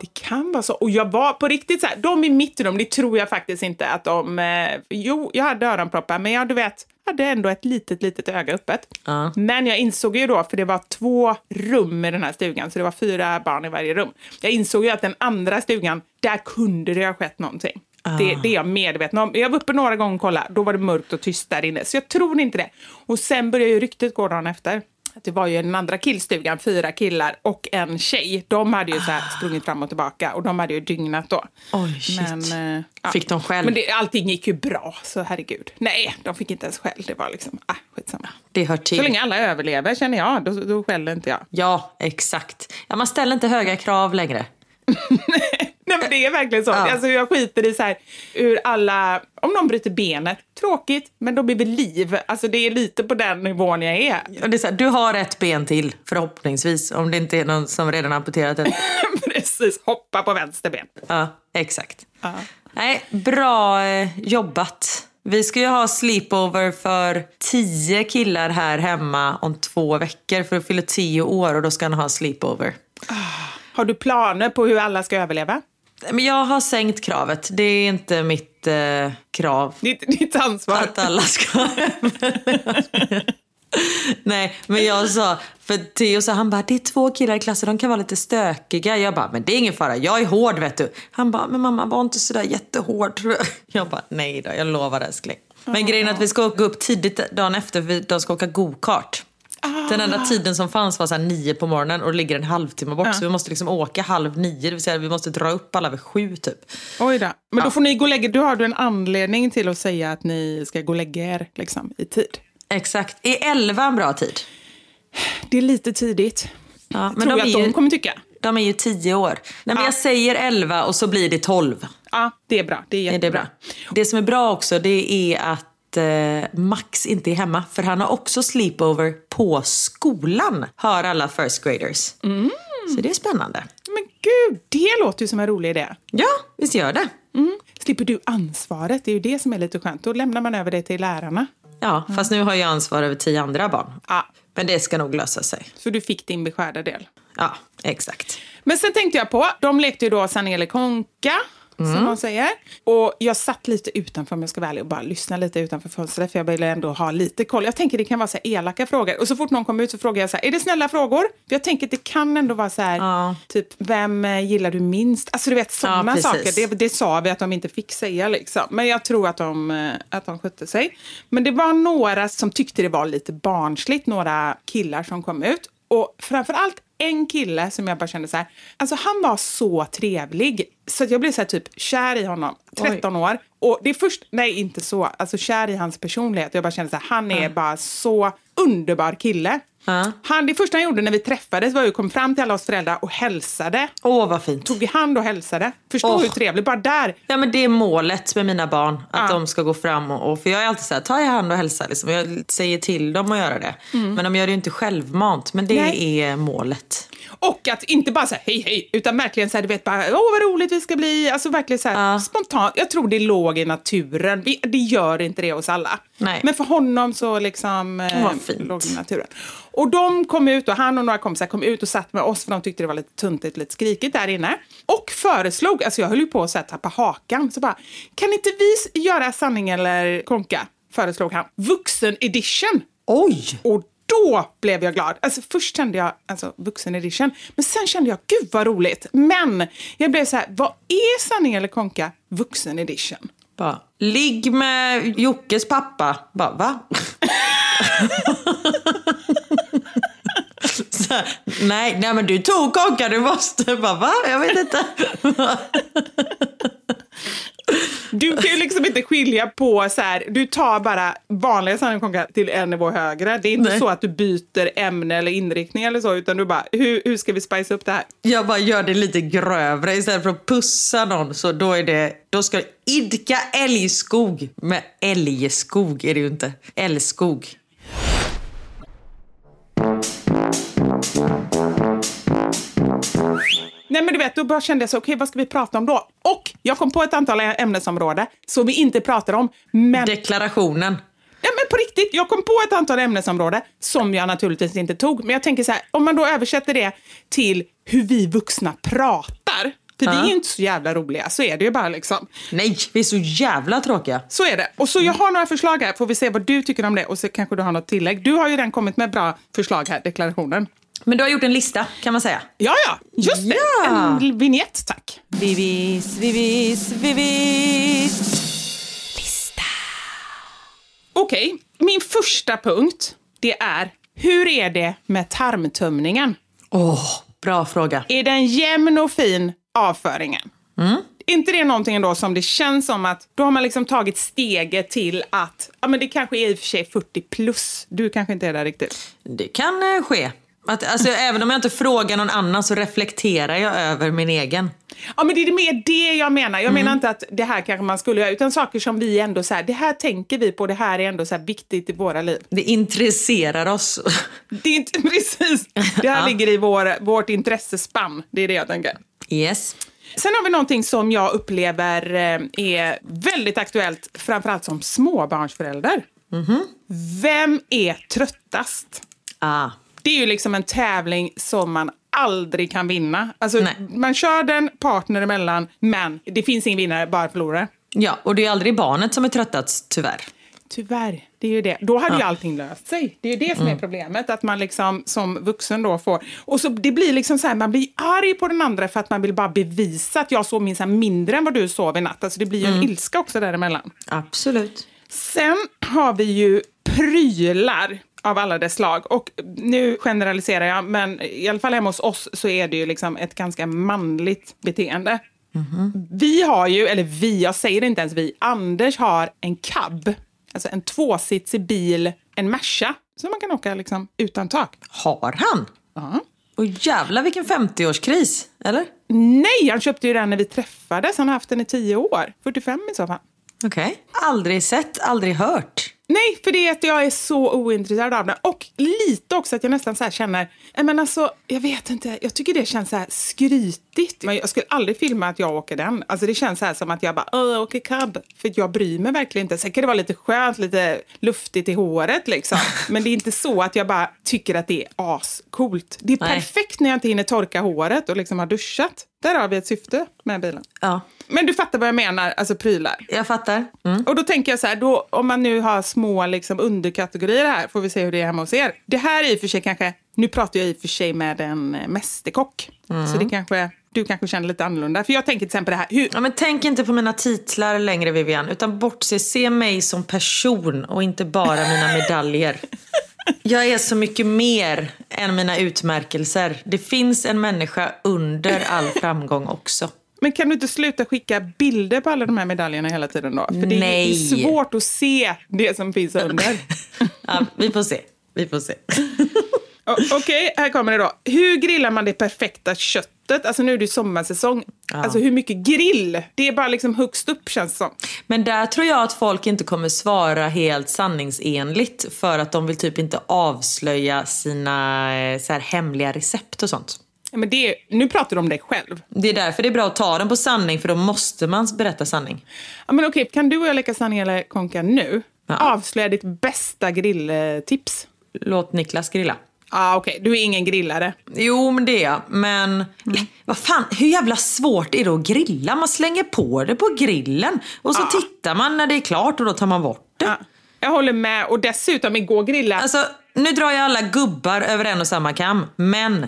Det kan vara så. Och jag var på riktigt så här, de i mitt rum, det tror jag faktiskt inte att de... Eh, jo, jag hade öronproppar, men jag du vet, hade ändå ett litet, litet öga öppet. Ja. Men jag insåg ju då, för det var två rum i den här stugan, så det var fyra barn i varje rum. Jag insåg ju att den andra stugan, där kunde det ha skett någonting. Det, det är jag medveten om. Jag var uppe några gånger och kollade, då var det mörkt och tyst där inne. Så jag tror inte det. Och sen började ju ryktet gå dagen efter. Det var ju den andra killstugan, fyra killar och en tjej. De hade ju så här sprungit fram och tillbaka och de hade ju dygnat då. Oj, shit. Men, eh, ja. Fick de skäll? Men det, allting gick ju bra, så herregud. Nej, de fick inte ens skäll. Det var liksom, ah, skitsamma. Det hör till. Så länge alla överlever känner jag, då, då skäller inte jag. Ja, exakt. Ja, man ställer inte höga krav längre. Nej men det är verkligen så. Ja. Alltså, jag skiter i så här, hur alla... Om någon bryter benet, tråkigt, men de är vid liv. Alltså, det är lite på den nivån jag är. Och det är så här, du har ett ben till, förhoppningsvis. Om det inte är någon som redan amputerat ett. Precis, hoppa på vänster ben. Ja, exakt. Nej, bra eh, jobbat. Vi ska ju ha sleepover för tio killar här hemma om två veckor för att fylla tio år och då ska han ha sleepover. Har du planer på hur alla ska överleva? Men jag har sänkt kravet. Det är inte mitt eh, krav. Ditt, ditt ansvar. Att alla ska Nej, men jag sa, för Theo sa, han bara, det är två killar i klassen, de kan vara lite stökiga. Jag bara, men det är ingen fara, jag är hård vet du. Han bara, men mamma var inte sådär jättehård. Jag bara, nej då, jag lovar älskling. Men grejen är att vi ska gå upp tidigt dagen efter, för de ska åka go-kart. Den enda tiden som fanns var så nio på morgonen och det ligger en halvtimme bort. Så vi måste liksom åka halv nio, det vill säga vi måste dra upp alla vid sju typ. Oj då. Men då får ni gå och lägga Då har du en anledning till att säga att ni ska gå och lägga er liksom, i tid. Exakt. Är elva en bra tid? Det är lite tidigt. Ja, Tror jag att de ju, kommer tycka. de är ju tio år. Nej, men Ja. Jag säger elva och så blir det tolv. Ja, det är bra. Det är Är det bra? Det som är bra också det är att eh, Max inte är hemma. För han har också sleepover på skolan, hör alla first graders. Mm. Så det är spännande. Men gud, det låter ju som en rolig idé. Ja, visst gör det. Mm. Slipper du ansvaret, det är ju det som är lite skönt. Då lämnar man över det till lärarna. Ja, fast nu har jag ansvar över tio andra barn. Ja, Men det ska nog lösa sig. så du fick din beskärda del. Ja, exakt. Men sen tänkte jag på, de lekte ju då Sanne eller Konka, som de säger. Och jag satt lite utanför, om jag ska vara ärlig, och bara lyssna lite utanför fönstret, för jag ville ändå ha lite koll. Jag tänker det kan vara så här elaka frågor. Och så fort någon kommer ut så frågar jag så här, är det snälla frågor? För jag tänker att det kan ändå vara så här, Ja. typ, vem eh, gillar du minst? Alltså du vet, sådana Ja, saker. Det, det sa vi att de inte fick säga liksom. Men jag tror att de, eh, att de skötte sig. Men det var några som tyckte det var lite barnsligt, några killar som kom ut. Och framförallt en kille som jag bara kände så här, alltså han var så trevlig. Så att jag blev så här typ kär i honom, 13 år. Och det är först, nej inte så, alltså kär i hans personlighet. Jag bara kände så här, han är bara så underbar kille. Ja. Han, det första han gjorde när vi träffades var att komma fram till alla oss föräldrar och hälsade. Åh, vad fint. Tog i hand och hälsade. Förstå Åh. hur trevligt, bara där. Ja, men det är målet med mina barn. Att Ja. de ska gå fram och, och... För jag är alltid så här, ta i hand och hälsa. Liksom. Jag säger till dem att göra det. Men de gör det ju inte självmant. Men det Mm. Nej. är målet. Och att inte bara säga hej hej, utan verkligen så här, du vet bara, åh vad roligt vi ska bli. Alltså verkligen så här Ja. spontant. Jag tror det låg i naturen. Vi, det gör inte det hos alla. Nej. Men för honom så liksom eh, Vad fint. låg det i naturen. Och de kom ut och han och några kompisar kom ut och satt med oss för de tyckte det var lite tuntigt, lite skrikigt där inne. Och föreslog, alltså jag höll ju på att tappa hakan, så bara, kan inte vi göra sanning eller konka? Föreslog han. Vuxen edition. Oj! Och då blev jag glad. Alltså först kände jag alltså, vuxen edition, men sen kände jag gud vad roligt. Men jag blev så här, vad är sanning eller konka vuxen edition? Bara, ligg med Jockes pappa. Bara, va? Så här, nej, nej, men du tog konka, du måste. Bara, va? Jag vet inte. Du kan ju liksom inte skilja på så här, du tar bara vanliga konka till en nivå högre. Det är inte Nej. så att du byter ämne eller inriktning eller så, utan du bara, hur, hur ska vi spice upp det här? Jag bara gör det lite grövre. Istället för att pussa någon så då är det, då ska idka älgskog. Med älgskog är det ju inte. Älskog. Nej men du vet, då bara kände jag så, okej vad ska vi prata om då? Och jag kom på ett antal ämnesområden som vi inte pratar om, men Deklarationen. Ja, men på riktigt, jag kom på ett antal ämnesområden som jag naturligtvis inte tog. Men jag tänker så här, om man då översätter det till hur vi vuxna pratar. För vi Ja. är inte så jävla roliga, så är det ju bara liksom. Nej, vi är så jävla tråkiga. Så är det. Och så jag har några förslag här, får vi se vad du tycker om det och så kanske du har något tillägg. Du har ju redan kommit med bra förslag här, deklarationen. Men du har gjort en lista kan man säga. Ja, ja, just det. Ja. En vignett, tack. Vivis, vivis, vivis. Okej, min första punkt, det är hur är det med tarmtömningen? Åh, bra fråga. Är den jämn och fin, avföringen? Mm. Inte det någonting då som det känns som att då har man liksom tagit steget till att, ja men det kanske är i och för sig 40 plus, du kanske inte är där riktigt. Det kan eh, ske. Att, alltså, även om jag inte frågar någon annan så reflekterar jag över min egen. Ja, men det är mer det jag menar. Jag Mm. menar inte att det här kanske man skulle göra, utan saker som vi ändå så här, det här tänker vi på, det här är ändå så här viktigt i våra liv. Det intresserar oss. Det är inte precis, det här Ja. ligger i vår, vårt intressespann. Det är det jag tänker. Yes. Sen har vi någonting som jag upplever eh, är väldigt aktuellt, framförallt som småbarnsförälder. Vem är tröttast? Ah. Det är ju liksom en tävling som man aldrig kan vinna. Alltså, Nej. man kör den partner emellan, men det finns ingen vinnare, bara förlorare. Ja, och det är aldrig barnet som är tröttats, tyvärr. Tyvärr, det är ju det. Då hade ju allting löst sig. Det är ju det som är problemet, att man liksom som vuxen då får... Och så det blir liksom så här, man blir arg på den andra för att man vill bara bevisa att jag sov minsann mindre än vad du sov i natt. Alltså det blir ju en ilska också däremellan. Absolut. Sen har vi ju prylar av alla dess slag. Och nu generaliserar jag, men i alla fall hemma hos oss så är det ju liksom ett ganska manligt beteende. Vi har ju, eller vi, jag säger inte ens vi, Anders har en cab. Alltså en tvåsitsig bil, en Merca, som man kan åka liksom utan tak. Har han? Ja. Och jävlar vilken 50-årskris, eller? Nej, han köpte ju den när vi träffades. Han har haft den i tio år. 45 i så fall. Okej. Aldrig sett, aldrig hört. Nej, för det är att jag är så ointresserad av det. Och lite också att jag nästan så här känner, men alltså, jag vet inte, jag tycker det känns så här skrytigt. Men jag skulle aldrig filma att jag åker den. Alltså det känns så här som att jag bara, jag åker cab. För jag bryr mig verkligen inte. Sen kan det vara lite skönt, lite luftigt i håret liksom. Men det är inte så att jag bara tycker att det är ascoolt. Det är Nej. perfekt när jag inte hinner torka håret och liksom har duschat. Där har vi ett syfte med bilen. Ja, Men du fattar vad jag menar, alltså prylar. jag fattar. Mm. Och då tänker jag så här, då, om man nu har små liksom, underkategorier här, får vi se hur det är hemma hos er. Det här är i och för sig kanske, nu pratar jag i och för sig med en eh, mästerkock. Så det kanske, du kanske känner lite annorlunda. För jag tänker till exempel det här, hur, Ja, men tänk inte på mina titlar längre Vivian, utan bortse, se mig som person och inte bara mina medaljer. Jag är så mycket mer än mina utmärkelser. Det finns en människa under all framgång också. men kan du inte sluta skicka bilder på alla de här medaljerna hela tiden då? För det är, svårt att se det som finns under. Ja, vi får se. Vi får se. Okej, här kommer det då. Hur grillar man det perfekta köttet? Alltså nu är det sommarsäsong. Alltså hur mycket grill? Det är bara liksom högst upp känns det som. Men där tror jag att folk inte kommer svara helt sanningsenligt för att de vill typ inte avslöja sina eh, så här, hemliga recept och sånt. Ja, Men det nu pratar du om dig själv. Det är därför det är bra att ta den på sanning för då måste man berätta sanning. Ja, men okej, kan du och jag leka sanning eller konka nu? Ja. Avslöja ditt bästa grilltips. Låt Niklas grilla. Ah, okej, du är ingen grillare. Jo, men det är jag. Men vad fan, hur jävla svårt är det att grilla? Man slänger på det på grillen och så tittar man när det är klart och då tar man bort det. Ja, jag håller med. Och dessutom, igår grilla... Alltså, nu drar jag alla gubbar över en och samma kam, men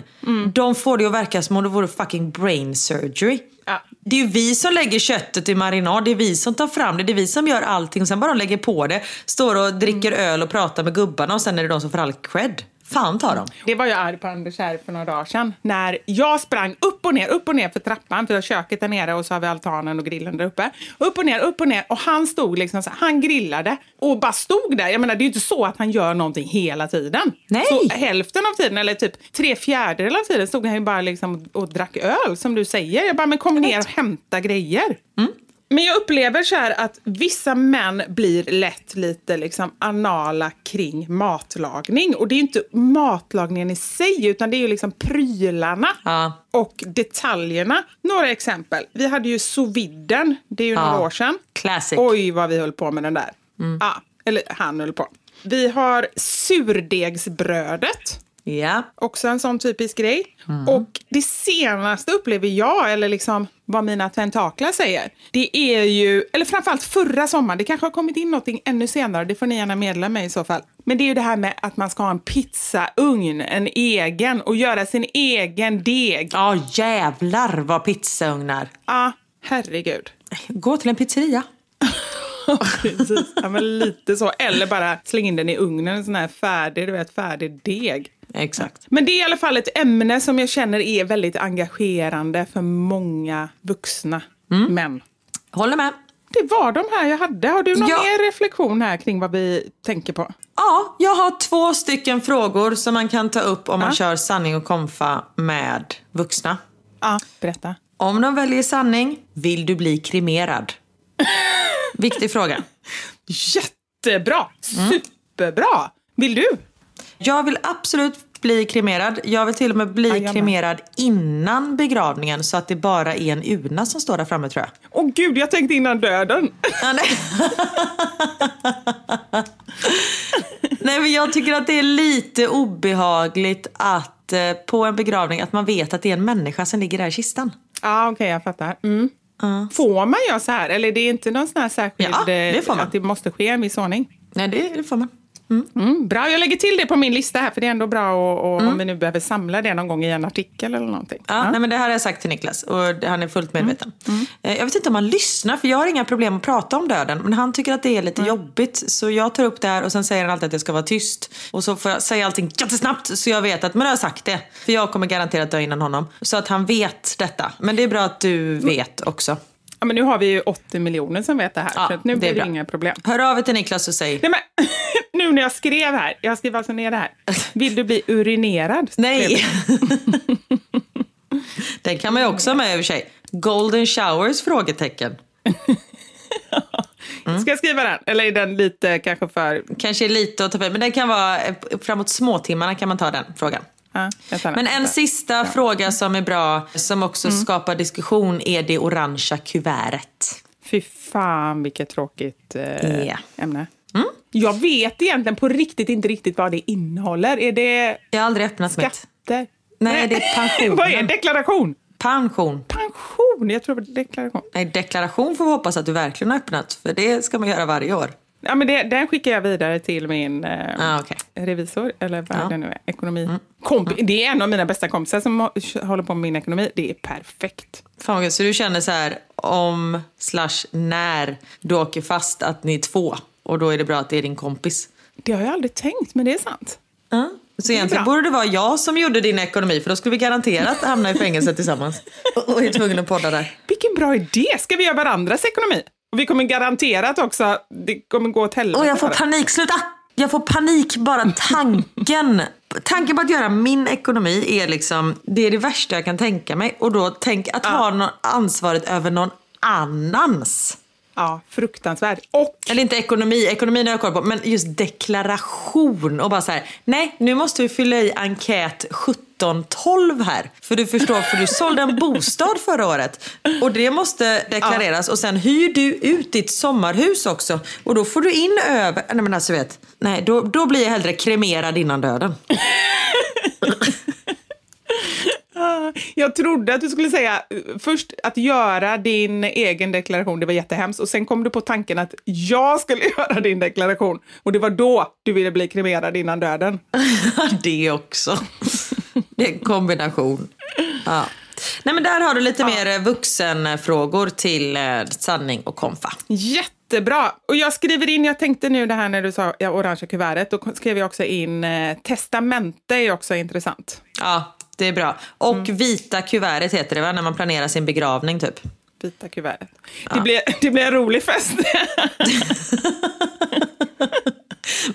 de får det att verka som om det vore fucking brain surgery. Ja. Det är ju vi som lägger köttet i marinad, det är vi som tar fram det, det är vi som gör allting och sen bara de lägger på det, står och dricker öl och pratar med gubbarna och sen är det de som får all cred. Fan ta dem. Det var jag arg på Anders här för några dagar sedan. När jag sprang upp och ner, upp och ner för trappan. För köket där nere och så har vi altanen och grillen där uppe. Upp och ner, upp och ner. Och han stod liksom så här, han grillade och bara stod där. Jag menar det är ju inte så att han gör någonting hela tiden. Nej. Så hälften av tiden, eller typ tre fjärdedelar av tiden stod han ju bara liksom och drack öl som du säger. Jag bara, men kom ner och hämta grejer. Men jag upplever så här att vissa män blir lätt lite liksom anala kring matlagning. Och det är ju inte matlagningen i sig, utan det är ju liksom prylarna Ja. och detaljerna. Några exempel. Vi hade ju sous viden, det är ju Ja. några år sedan. Classic. Oj, vad vi höll på med den där. Ja, eller han höll på. Vi har surdegsbrödet. Ja. Också en sån typisk grej. Och det senaste upplever jag, eller liksom vad mina tentaklar säger, det är ju, eller framförallt förra sommaren, det kanske har kommit in något ännu senare, det får ni gärna meddela mig i så fall. Men det är ju det här med att man ska ha en pizzaugn, en egen, och göra sin egen deg. Ja jävlar vad pizzaugnar. Ja, herregud. Gå till en pizzeria. Precis. Ja, men lite så. Eller bara släng in den i ugnen, en sån här färdig, du vet, färdig deg. Exakt. Men det är i alla fall ett ämne som jag känner är väldigt engagerande för många vuxna män. Håller med. Det var de här jag hade. Har du någon Ja. mer reflektion här kring vad vi tänker på? Ja, jag har två stycken frågor som man kan ta upp om man Ja. kör sanning och konfa med vuxna. Ja, berätta. Om de väljer sanning, vill du bli kremerad? Viktig fråga. Jättebra! Superbra! Vill du? Jag vill absolut bli kremerad. Jag vill till och med bli med. kremerad innan begravningen så att det bara är en urna som står där framme tror jag. Åh gud, jag tänkte innan döden. Ja, nej. nej men jag tycker att det är lite obehagligt att eh, på en begravning att man vet att det är en människa som ligger där i kistan. Ja, okej, jag fattar. Mm. Får man göra så här? Eller det är inte någon sån här särskild... Ja, det eh, får man. Att det måste ske en viss ordning? Nej det, det får man. Mm, bra, jag lägger till det på min lista här för det är ändå bra och, och om vi nu behöver samla det någon gång i en artikel eller någonting. Ja, Nej, men det här har jag sagt till Niklas och han är fullt medveten. Eh, Jag vet inte om han lyssnar för jag har inga problem att prata om döden. Men han tycker att det är lite jobbigt. Så jag tar upp det här och sen säger han alltid att jag ska vara tyst. Och så får jag säga allting jättesnabbt så jag vet att, men jag har sagt det. För jag kommer garanterat dö innan honom. Så att han vet detta. Men det är bra att du vet också. Ja, men nu har vi ju 80 miljoner som vet det här, Ja, så nu det blir det bra. inga problem. Hör av er till Niklas och säg. Nej, men, nu när jag skrev här, jag skrev alltså ner det här. Vill du bli urinerad? Nej! Den kan man ju också ha med i och för sig. Golden showers? Frågetecken. jag. Ska jag skriva den? Eller är den lite kanske för... Kanske lite att ta för, men den kan vara eh, framåt småtimmarna kan man ta den frågan. Ja. Men en sista fråga som är bra, som också skapar diskussion, är det orangea kuvertet. Fy fan vilket tråkigt eh, Ja. ämne. Jag vet egentligen på riktigt inte riktigt vad det innehåller. Är det Jag har aldrig öppnat mitt. skatter? Nej, det är pensionen. vad är deklaration? Pension. Pension? Jag tror det var deklaration. Nej, deklaration får vi hoppas att du verkligen har öppnat, för det ska man göra varje år. Ja, men det, den skickar jag vidare till min eh, Ah, okej. revisor, eller vad Ja. Mm. det nu är, ekonomi. Kompi- Det är en av mina bästa kompisar som hå- håller på med min ekonomi. Det är perfekt. Fan. Så du känner så här, om slash när du åker fast att ni är två och då är det bra att det är din kompis? Det har jag aldrig tänkt, men det är sant. Ja. Så egentligen borde det vara jag som gjorde din ekonomi för då skulle vi garanterat hamna i fängelse tillsammans. Och och är tvungna att podda där. Vilken bra idé! Ska vi göra varandras ekonomi? Och vi kommer garanterat också, det kommer gå åt helvete. Och jag får panik, sluta! Jag får panik bara tanken. Tanken på att göra min ekonomi är liksom, det är det värsta jag kan tänka mig. Och då tänk att ha någon ansvaret över någon annans. Ja, fruktansvärt. Och Eller inte ekonomi, ekonomin har jag koll på, men just deklaration. Och bara så här, nej nu måste vi fylla i enkät 1712 här. För du förstår, för du sålde en bostad förra året. Och det måste deklareras. Och sen hyr du ut ditt sommarhus också. Och då får du in över, nej men alltså vet, nej då, då blir jag hellre kremerad innan döden. Jag trodde att du skulle säga eh, först att göra din egen deklaration, det var jättehemskt. Och sen kom du på tanken att jag skulle göra din deklaration. Och det var då du ville bli kremerad innan döden. det också. Det är en kombination. Ja. Nej men där har du lite mer eh, vuxenfrågor till eh, sanning och konfa. Jättebra! Och jag skriver in, jag tänkte nu det här när du sa ja, orangea kuvertet, då skrev jag också in eh, testamente är också intressant. Ja, det är bra. Och vita kuvertet heter det va? När man planerar sin begravning typ. Vita kuvertet. Det, blir, det blir en rolig fest.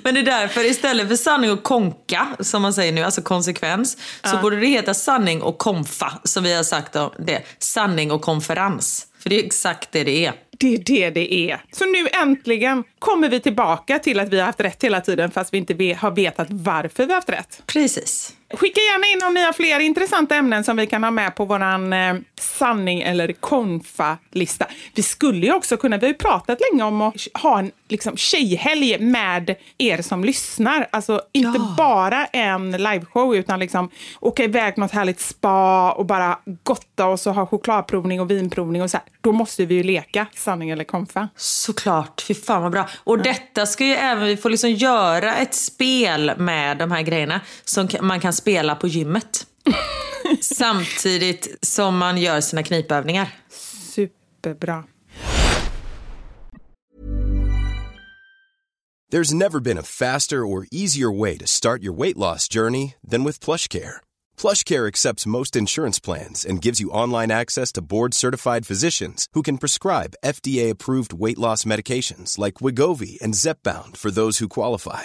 Men det är därför istället för sanning och konka, som man säger nu, alltså konsekvens, så borde det heta sanning och konfa, som vi har sagt om det. Sanning och konferens. För det är exakt det det är. Det är det det är. Så nu äntligen kommer vi tillbaka till att vi har haft rätt hela tiden fast vi inte har vetat varför vi har haft rätt. Precis. Skicka gärna in om ni har fler intressanta ämnen som vi kan ha med på våran eh, sanning eller konfa-lista. Vi skulle ju också kunna, vi har ju pratat länge om att ha en liksom, tjejhelg med er som lyssnar. Alltså inte bara en liveshow utan liksom åka iväg något härligt spa och bara gotta oss och ha chokladprovning och vinprovning och så här. Då måste vi ju leka sanning eller konfa. Såklart, fy fan vad bra. Och detta ska ju även, vi får liksom göra ett spel med de här grejerna som man kan spela på gymmet. Samtidigt som man gör sina knipövningar. Superbra. There's never been a faster or easier way to start your weight loss journey than with PlushCare. PlushCare accepts most insurance plans and gives you online access to board-certified physicians who can prescribe FDA-approved weight loss medications like Wigovi and Zepbound for those who qualify.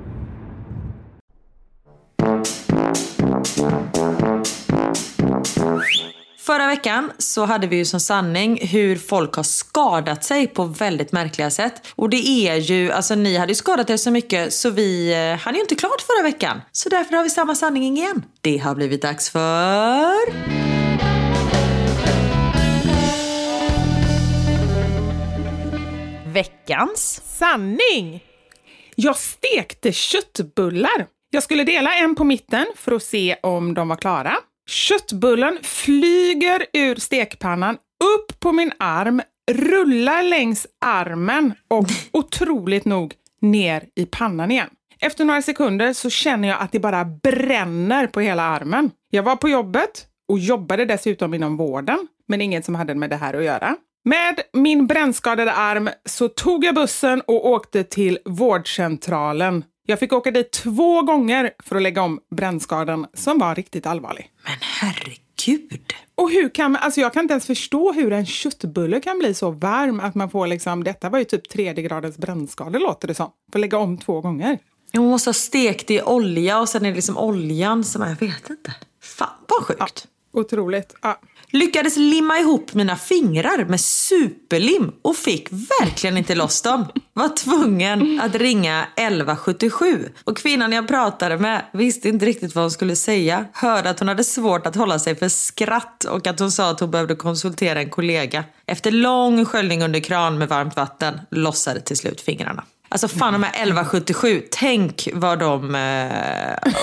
Förra veckan så hade vi ju som sanning hur folk har skadat sig på väldigt märkliga sätt. Och det är ju, alltså ni hade ju skadat er så mycket så vi eh, hann ju inte klart förra veckan. Så därför har vi samma sanning igen. Det har blivit dags för... Veckans sanning! Jag stekte köttbullar. Jag skulle dela en på mitten för att se om de var klara. Köttbullen flyger ur stekpannan upp på min arm, rullar längs armen och otroligt nog ner i pannan igen. Efter några sekunder så känner jag att det bara bränner på hela armen. Jag var på jobbet och jobbade dessutom inom vården, men inget som hade med det här att göra. Med min brännskadade arm så tog jag bussen och åkte till vårdcentralen jag fick åka dit två gånger för att lägga om brännskadan som var riktigt allvarlig. Men herregud! Och hur kan man, alltså jag kan inte ens förstå hur en köttbulle kan bli så varm att man får liksom, detta var ju typ tredje gradens brännskada låter det som. Får lägga om två gånger. Man måste ha stekt i olja och sen är det liksom oljan som, jag vet inte. Fan vad sjukt. Ja, otroligt. Ja. Lyckades limma ihop mina fingrar med superlim och fick verkligen inte loss dem. Var tvungen att ringa 1177. Och kvinnan jag pratade med visste inte riktigt vad hon skulle säga. Hörde att hon hade svårt att hålla sig för skratt och att hon sa att hon behövde konsultera en kollega. Efter lång sköljning under kran med varmt vatten lossade till slut fingrarna. Alltså fan de här 1177, tänk vad de eh,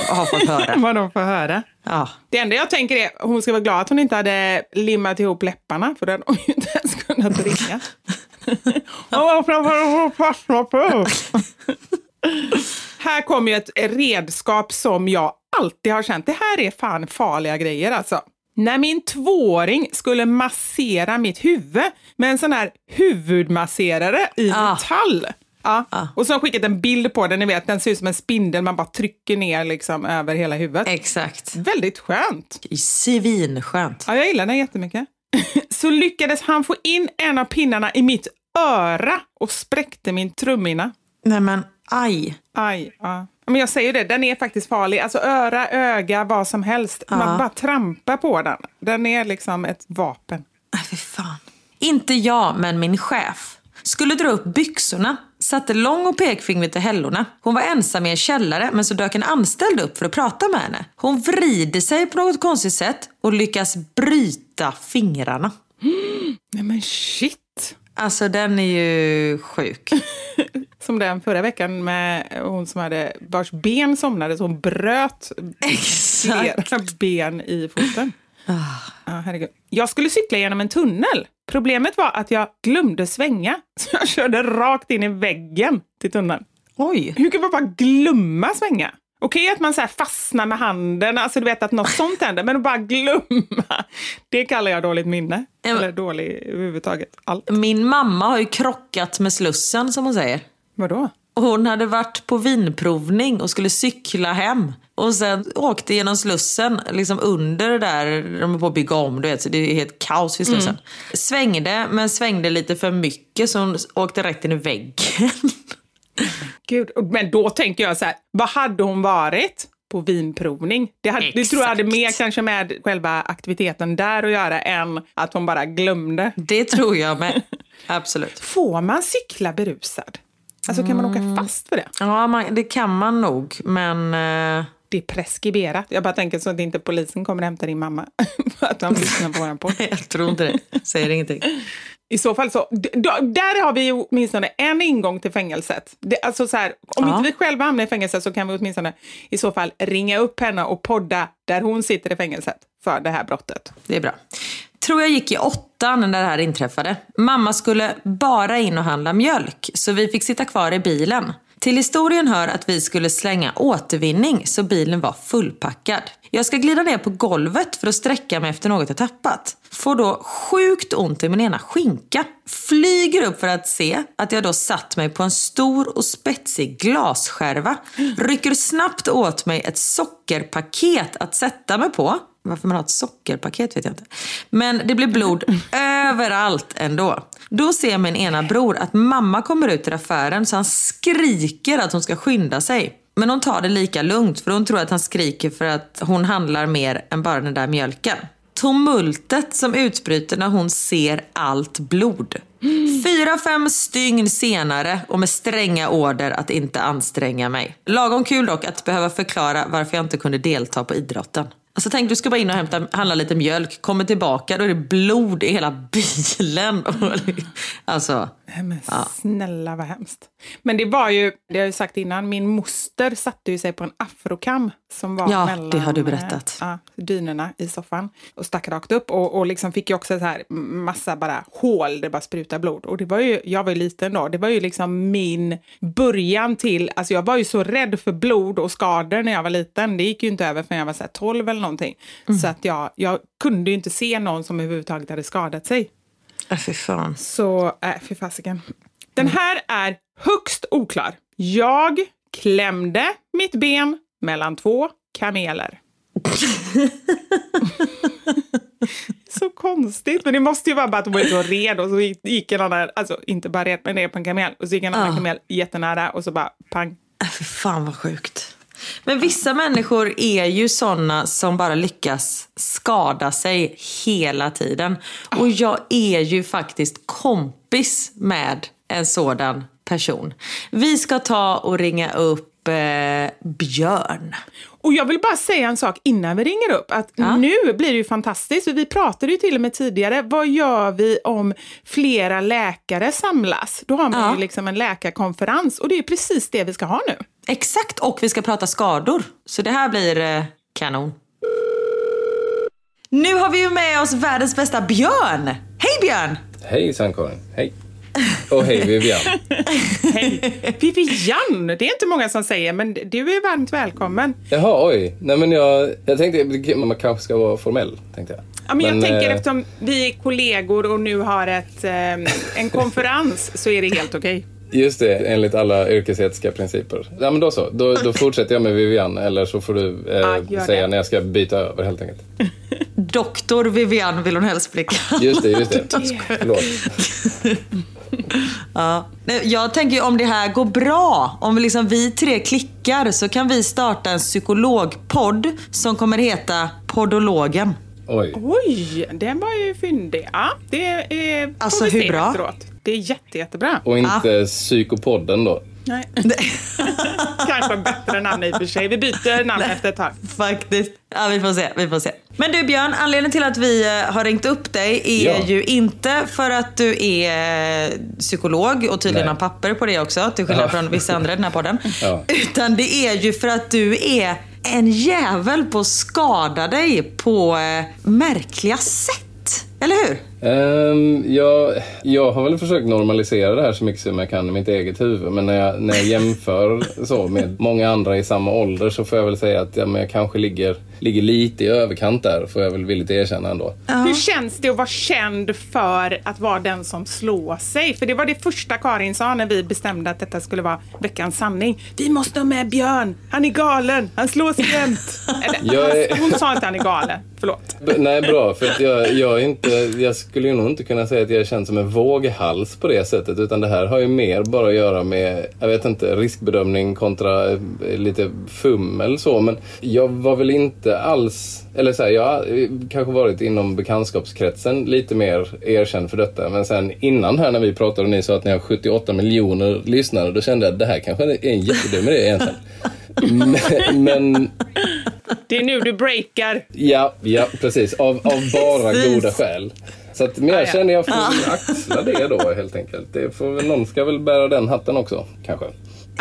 har fått höra. vad de får höra. Ja. Det enda jag tänker är hon ska vara glad att hon inte hade limmat ihop läpparna för den har ju inte ens kunnat ringa. här kommer ju ett redskap som jag alltid har känt, det här är fan farliga grejer alltså. När min tvååring skulle massera mitt huvud med en sån här huvudmasserare i ah. metall. Ja. Ah. Och så har jag skickat en bild på den, ni vet den ser ut som en spindel man bara trycker ner liksom över hela huvudet. Exakt. Väldigt skönt. Svinskönt. Ja, jag gillar den jättemycket. så lyckades han få in en av pinnarna i mitt öra och spräckte min trumhinna. Nej men aj. Aj, ja. Men jag säger det, den är faktiskt farlig. Alltså öra, öga, vad som helst. Ja. Man bara trampar på den. Den är liksom ett vapen. Nej, fy fan. Inte jag, men min chef. Skulle dra upp byxorna satte lång och pekfingret i hällorna. Hon var ensam i en källare men så dök en anställd upp för att prata med henne. Hon vrider sig på något konstigt sätt och lyckas bryta fingrarna. Mm, nej men shit! Alltså den är ju sjuk. som den förra veckan med hon som hade vars ben somnade så hon bröt flera ben i foten. Ah. Ah, herregud. Jag skulle cykla genom en tunnel. Problemet var att jag glömde svänga, så jag körde rakt in i väggen till tunneln. Oj! Hur kan man bara glömma svänga? Okej okay, att man så fastnar med handen, alltså du vet att något sånt händer, men att bara glömma, det kallar jag dåligt minne. Eller dålig överhuvudtaget. Allt. Min mamma har ju krockat med Slussen som hon säger. Vadå? Hon hade varit på vinprovning och skulle cykla hem och sen åkte genom Slussen, liksom under det där de är på att bygga om, du vet, så det är helt kaos vid Slussen. Mm. Svängde, men svängde lite för mycket så hon åkte rätt in i väggen. Gud, men då tänker jag så här, vad hade hon varit på vinprovning? Det, hade, det tror jag hade mer kanske med själva aktiviteten där att göra än att hon bara glömde. Det tror jag med. Absolut. Får man cykla berusad? Alltså kan man åka fast för det? Ja, man, det kan man nog, men... eh, Det är preskriberat. Jag bara tänker så att inte polisen kommer hämta din mamma för att de lyssnar på våran podd. jag tror inte det. Säger ingenting. I så fall så, där har vi ju åtminstone en ingång till fängelset. Det, alltså så här, om Ja. inte vi själva hamnar i fängelse så kan vi åtminstone i så fall ringa upp henne och podda där hon sitter i fängelset för det här brottet. Det är bra. Tror jag gick i åttan när det här inträffade. Mamma skulle bara in och handla mjölk, så vi fick sitta kvar i bilen. Till historien hör att vi skulle slänga återvinning, så bilen var fullpackad. Jag ska glida ner på golvet för att sträcka mig efter något jag tappat. Får då sjukt ont i min ena skinka. Flyger upp för att se att jag då satt mig på en stor och spetsig glasskärva. Rycker snabbt åt mig ett sockerpaket att sätta mig på. Varför man har ett sockerpaket vet jag inte. Men det blir blod överallt ändå. Då ser min ena bror att mamma kommer ut ur affären så han skriker att hon ska skynda sig. Men hon tar det lika lugnt för hon tror att han skriker för att hon handlar mer än bara den där mjölken. Tumultet som utbryter när hon ser allt blod. Fyra, fem stygn senare och med stränga order att inte anstränga mig. Lagom kul dock att behöva förklara varför jag inte kunde delta på idrotten. Alltså tänk du ska bara in och hämta, handla lite mjölk, kommer tillbaka, då är det blod i hela bilen. alltså, men snälla vad hemskt. Men det var ju, det har jag sagt innan, min moster satte ju sig på en afrokam som var Ja, mellan det har du berättat. Ja, dynorna i soffan och stack rakt upp och, och liksom fick ju också så här massa bara hål, det bara sprutar blod. Och det var ju, jag var ju liten då, det var ju liksom min början till, alltså jag var ju så rädd för blod och skador när jag var liten. Det gick ju inte över förrän jag var så här 12 eller någonting. Mm. Så att jag, jag kunde ju inte se någon som överhuvudtaget hade skadat sig. Äh, fy fan. Så, äh, fy fasiken. Den här är högst oklar. Jag klämde mitt ben mellan två kameler. så konstigt, men det måste ju vara bara att hon var red och så gick- en annan, alltså inte bara red, men ner på en kamel och så gick en annan Ja. kamel jättenära och så bara pang. Äh, Fy fan vad sjukt. Men vissa människor är ju såna som bara lyckas skada sig hela tiden. Och jag är ju faktiskt kompis med en sådan person. Vi ska ta och ringa upp eh, Björn. Och jag vill bara säga en sak innan vi ringer upp. Att Nu blir det ju fantastiskt. För vi pratade ju till och med tidigare. Vad gör vi om flera läkare samlas? Då har man Ja. ju liksom en läkarkonferens. Och det är precis det vi ska ha nu. Exakt, och vi ska prata skador. Så det här blir eh, kanon. Nu har vi ju med oss världens bästa Björn. Hej Björn! Hej Karin, hej. Och hej Vivian. Hej! Vivian! Det är inte många som säger, men du är varmt välkommen. Jaha, oj. Nej men jag, jag tänkte man kanske ska vara formell, tänkte jag. Ja, men jag tänker eh, eftersom vi är kollegor och nu har ett, eh, en konferens så är det helt okej. Just det, enligt alla yrkesetiska principer. Ja men då så, då, då fortsätter jag med Vivian eller så får du eh, gör säga det. när jag ska byta över helt enkelt. Doktor Vivian vill hon helst bli kallad. Just det, just det. Förlåt. Ja. Nej, Jag tänker om det här går bra, om vi, liksom, vi tre klickar så kan vi starta en psykologpodd som kommer heta Podologen. Oj. Oj, den var ju fyndig. Ja, det är, får Alltså, vi hur se bra? Efteråt. Det är jätte, jättebra. Och inte psykopodden då. Nej. Kanske bättre namn i och för sig. Vi byter namn efter ett tag. Faktiskt. Ja, vi får se. Vi får se. Men du Björn, anledningen till att vi eh, har ringt upp dig är Ja. ju inte för att du är eh, psykolog och tydligen Nej. har papper på det också, till skillnad Ja. från vissa andra i den här podden. Ja. Utan det är ju för att du är en jävel på att skada dig på eh, märkliga sätt. Eller hur? Um, jag, jag har väl försökt normalisera det här så mycket som jag kan i mitt eget huvud. Men när jag, när jag jämför så med många andra i samma ålder så får jag väl säga att ja, men jag kanske ligger, ligger lite i överkant där. Får jag väl villigt erkänna ändå. Hur känns det att vara känd för att vara den som slår sig? För det var det första Karin sa när vi bestämde att detta skulle vara veckans sanning. Vi måste ha med Björn. Han är galen. Han slår sig jämt. Eller, är- Hon sa inte han är galen. Förlåt. B- Nej, bra. För att jag, jag, är inte, jag skulle ju nog inte kunna säga att jag känns som en våghals på det sättet. Utan det här har ju mer bara att göra med, jag vet inte, riskbedömning kontra eh, lite fummel så. Men jag var väl inte alls, eller så här, jag har eh, kanske varit inom bekantskapskretsen lite mer erkänd för detta. Men sen innan här när vi pratade och ni sa att ni har 78 miljoner lyssnare. Då kände jag att det här kanske är en jättedum idé egentligen. Men, men Det är nu du breakar. Ja, ja precis. Av, av bara Precis. goda skäl. Så att, men jag Ah, ja. känner jag får Ah. axla det då helt enkelt. Det får, någon ska väl bära den hatten också, kanske.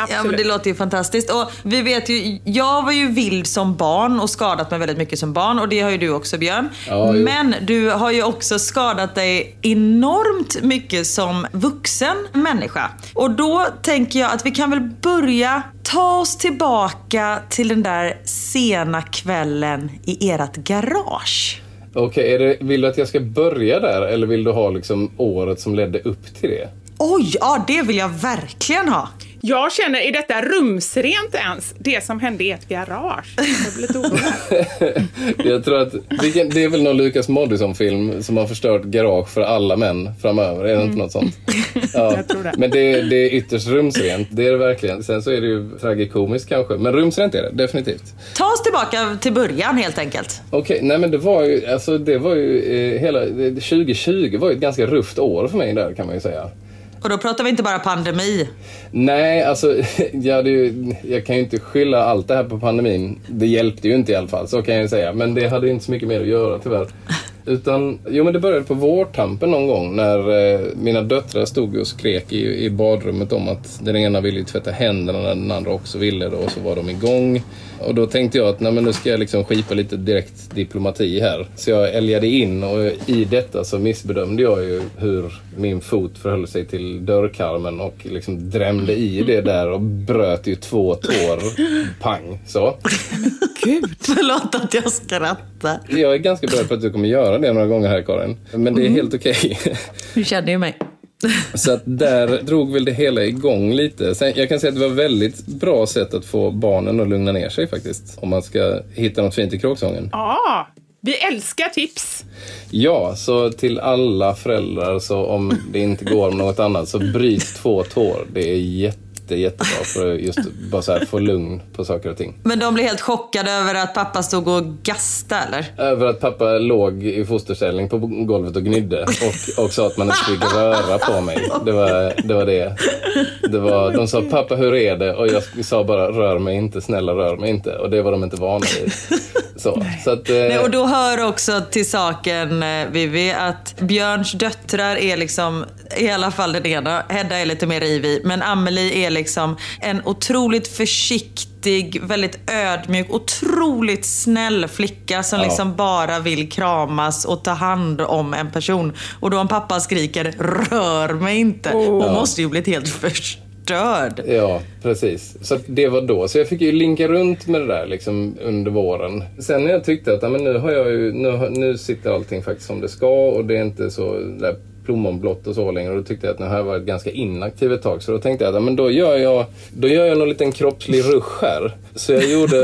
Ja, men det låter ju fantastiskt. Och vi vet ju, jag var ju vild som barn och skadat mig väldigt mycket som barn. Och det har ju du också Björn. Ja, men du har ju också skadat dig enormt mycket som vuxen människa. Och då tänker jag att vi kan väl börja ta oss tillbaka till den där sena kvällen i ert garage. Okej, okay, vill du att jag ska börja där eller vill du ha liksom året som ledde upp till det? Oj, ja det vill jag verkligen ha. Jag känner, är detta rumsrent ens? Det som hände i ett garage? Jag blir lite orolig. Jag tror att det är väl någon Lukas Moodysson-film som har förstört garage för alla män framöver. Är det inte något sånt? Ja. Jag tror det. Men det, det är ytterst rumsrent. Det är det verkligen. Sen så är det ju tragikomiskt kanske. Men rumsrent är det definitivt. Ta oss tillbaka till början helt enkelt. Okej, nej men det var ju, alltså det var ju eh, hela, det- 2020 var ju ett ganska rufft år för mig där kan man ju säga. Och då pratar vi inte bara pandemi. Nej, alltså jag, ju, jag kan ju inte skylla allt det här på pandemin. Det hjälpte ju inte i alla fall, så kan jag ju säga. Men det hade inte så mycket mer att göra tyvärr. Utan, jo men det började på vårtampen någon gång när eh, mina döttrar stod och skrek i, i badrummet om att den ena ville ju tvätta händerna när den andra också ville det och så var de igång. Och då tänkte jag att nej, men nu ska jag liksom skipa lite direkt diplomati här. Så jag älgade in och i detta så missbedömde jag ju hur min fot förhöll sig till dörrkarmen och liksom drämde i det där och bröt ju två tår. Pang, så. Gud. Förlåt att jag skrattar. Jag är ganska beredd på att du kommer göra det några gånger här Karin. Men det är helt okej. Du känner ju mig. Så att där drog väl det hela igång lite. Sen, jag kan säga att det var väldigt bra sätt att få barnen att lugna ner sig faktiskt. Om man ska hitta något fint i kråksången. Ja, vi älskar tips. Ja, så till alla föräldrar så om det inte går med något annat så bryt två tår. Det är jätte, jättebra för att just bara så få lugn på saker och ting. Men de blev helt chockade över att pappa stod och gastade eller? Över att pappa låg i fosterställning på golvet och gnydde och, och sa att man inte fick röra på mig. Det var det. Var det. det var, de sa pappa hur är det? Och jag sa bara rör mig inte, snälla rör mig inte. Och det var de inte vana vid. Så, så att, eh, Nej, och då hör också till saken eh, Vivi att Björns döttrar är liksom, i alla fall den ena, Hedda är lite mer ivig, men Amelie är liksom en otroligt försiktig, väldigt ödmjuk, otroligt snäll flicka som Ja. liksom bara vill kramas och ta hand om en person. Och då om pappa skriker rör mig inte, hon Ja. måste ju blivit helt förstörd. Ja, precis. Så det var då. Så jag fick ju linka runt med det där liksom under våren. Sen när jag tyckte att men nu, har jag ju, nu, nu sitter allting faktiskt som det ska och det är inte så där plommonblått och så längre. Och då tyckte jag att nu har jag varit ganska inaktiv ett tag. Så då tänkte jag att men då gör jag, då gör jag någon liten kroppslig rusch här. Så jag gjorde,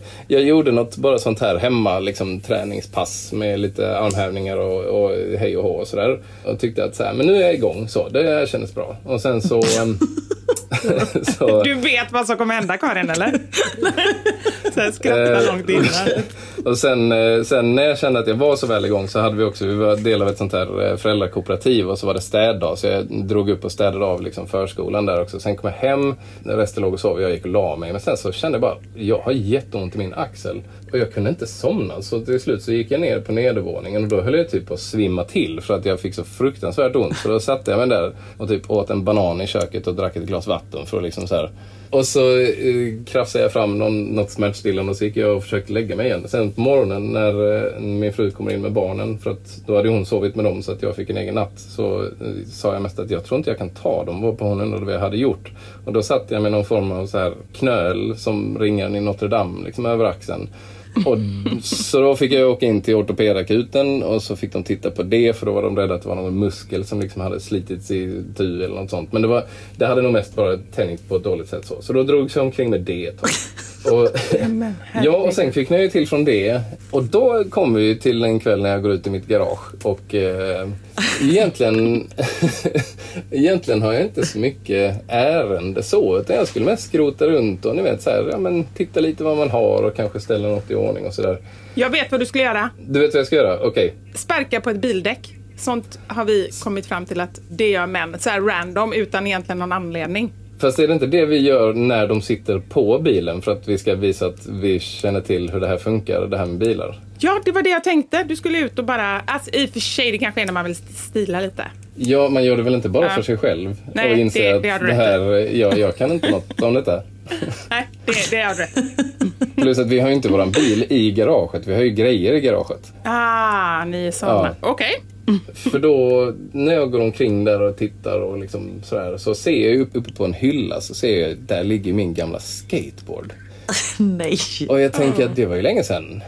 jag gjorde något bara sånt här hemma, liksom träningspass med lite armhävningar och, och hej och hå och sådär. Och tyckte att så här, men nu är jag igång så. Det kändes bra. Och sen så... ehm, så Du vet vad som kommer hända Karin, eller? Så skrattar Eh, långt innan. Och sen, eh, sen när jag kände att jag var så väl igång så hade vi också, vi var del av ett sånt här eh, föräldrakooperativ och så var det städdag. Så jag drog upp och städade av liksom förskolan där också. Sen kom jag hem, resten låg och sov och jag gick och la mig. Men sen så kände jag bara, jag har jätteont i min axel. Och jag kunde inte somna. Så till slut så gick jag ner på nedervåningen och då höll jag typ på att svimma till för att jag fick så fruktansvärt ont. Så då satte jag mig där och typ åt en banan i köket och drack ett glas vatten för att liksom så här. Och så eh, krafsade jag fram någon, något smärtstillande och så gick jag och försökte lägga mig igen. Sen på morgonen när eh, min fru kommer in med barnen. För att då hade hon sovit med dem så att jag fick en egen natt. Så eh, sa jag mest att jag tror inte jag kan ta dem. Varpå hon undrade vad jag hade gjort. Och då satt jag med någon form av så här knöl som ringen i Notre Dame liksom över axeln. Och, så då fick jag åka in till ortopedakuten och så fick de titta på det för då var de rädda att det var någon muskel som liksom hade slitits i tu eller något sånt. Men det, var, det hade nog mest bara tänjts på ett dåligt sätt så. Så då drogs jag omkring med det ett tag. Och, ja, och sen fick jag ju till från det. Och då kom vi till en kväll när jag går ut i mitt garage. Och eh, egentligen, egentligen har jag inte så mycket ärende så. Utan jag skulle mest skrota runt och ni vet så här, ja men titta lite vad man har och kanske ställa något i ordning och sådär. Jag vet vad du skulle göra. Du vet vad jag ska göra? Okej. Okay. Sparka på ett bildäck. Sånt har vi kommit fram till att det gör män. Så här random utan egentligen någon anledning. Fast är det inte det vi gör när de sitter på bilen för att vi ska visa att vi känner till hur det här funkar, det här med bilar? Ja, det var det jag tänkte. Du skulle ut och bara... Alltså, I och för sig, det kanske är när man vill stila lite. Ja, man gör det väl inte bara ja. för sig själv? Nej, och inser det, att det, du det här, jag, jag kan inte något om detta. Nej, det, det har du rätt Plus att vi har ju inte våran bil i garaget. Vi har ju grejer i garaget. Ah, ni är sådana. Ja. Okej. Okay. För då när jag går omkring där och tittar och liksom sådär så ser jag uppe på en hylla så ser jag där ligger min gamla skateboard. Nej. Och jag tänker att det var ju länge sedan.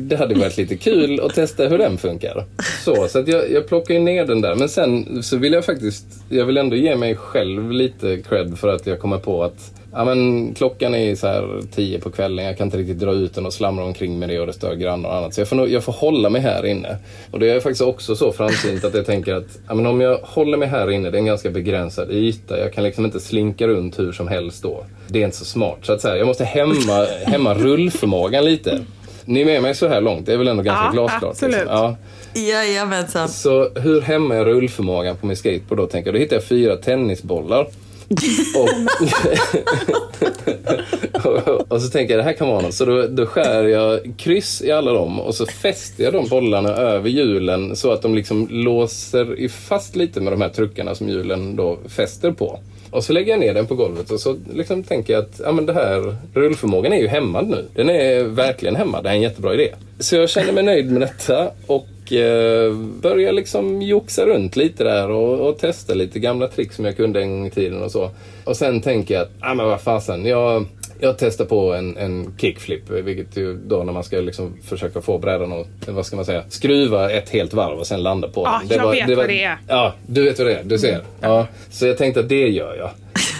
Det hade varit lite kul att testa hur den funkar. Så, så att jag, jag plockar ju ner den där. Men sen så vill jag faktiskt, jag vill ändå ge mig själv lite cred för att jag kommer på att Ja, men klockan är så här tio på kvällen. Jag kan inte riktigt dra ut den och slamra omkring med det och det stör grannar och annat. Så jag får, jag får hålla mig här inne. Och det är faktiskt också så framsynt att jag tänker att ja, men om jag håller mig här inne, det är en ganska begränsad yta. Jag kan liksom inte slinka runt hur som helst då. Det är inte så smart. Så att så här, jag måste hämma, hämma rullförmågan lite. Ni är med mig så här långt? Det är väl ändå ganska ja, glasklart? Absolut. Liksom. Ja. Jajamensan. Så hur hämmar jag rullförmågan på min skateboard då? Tänker jag. Då hittar jag fyra tennisbollar. och, och, så tänker jag det här kan vara något. Så då, då skär jag kryss i alla dem och så fäster jag de bollarna över hjulen så att de liksom låser fast lite med de här truckarna som hjulen då fäster på. Och så lägger jag ner den på golvet och så liksom tänker jag att ja, men det här rullförmågan är ju hämmad nu. Den är verkligen hämmad. Det är en jättebra idé. Så jag känner mig nöjd med detta och eh, börjar liksom joxa runt lite där och, och, testa lite gamla trick som jag kunde en gång i tiden och så. Och sen tänker jag att, ja men vad fasen, jag jag testar på en, en kickflip, vilket ju då när man ska liksom försöka få brädan att, vad ska man säga, skruva ett helt varv och sen landa på ja, den. jag var, vet var, vad det är. Ja, du vet vad det är. Du ser. Mm. Ja, så jag tänkte att det gör jag.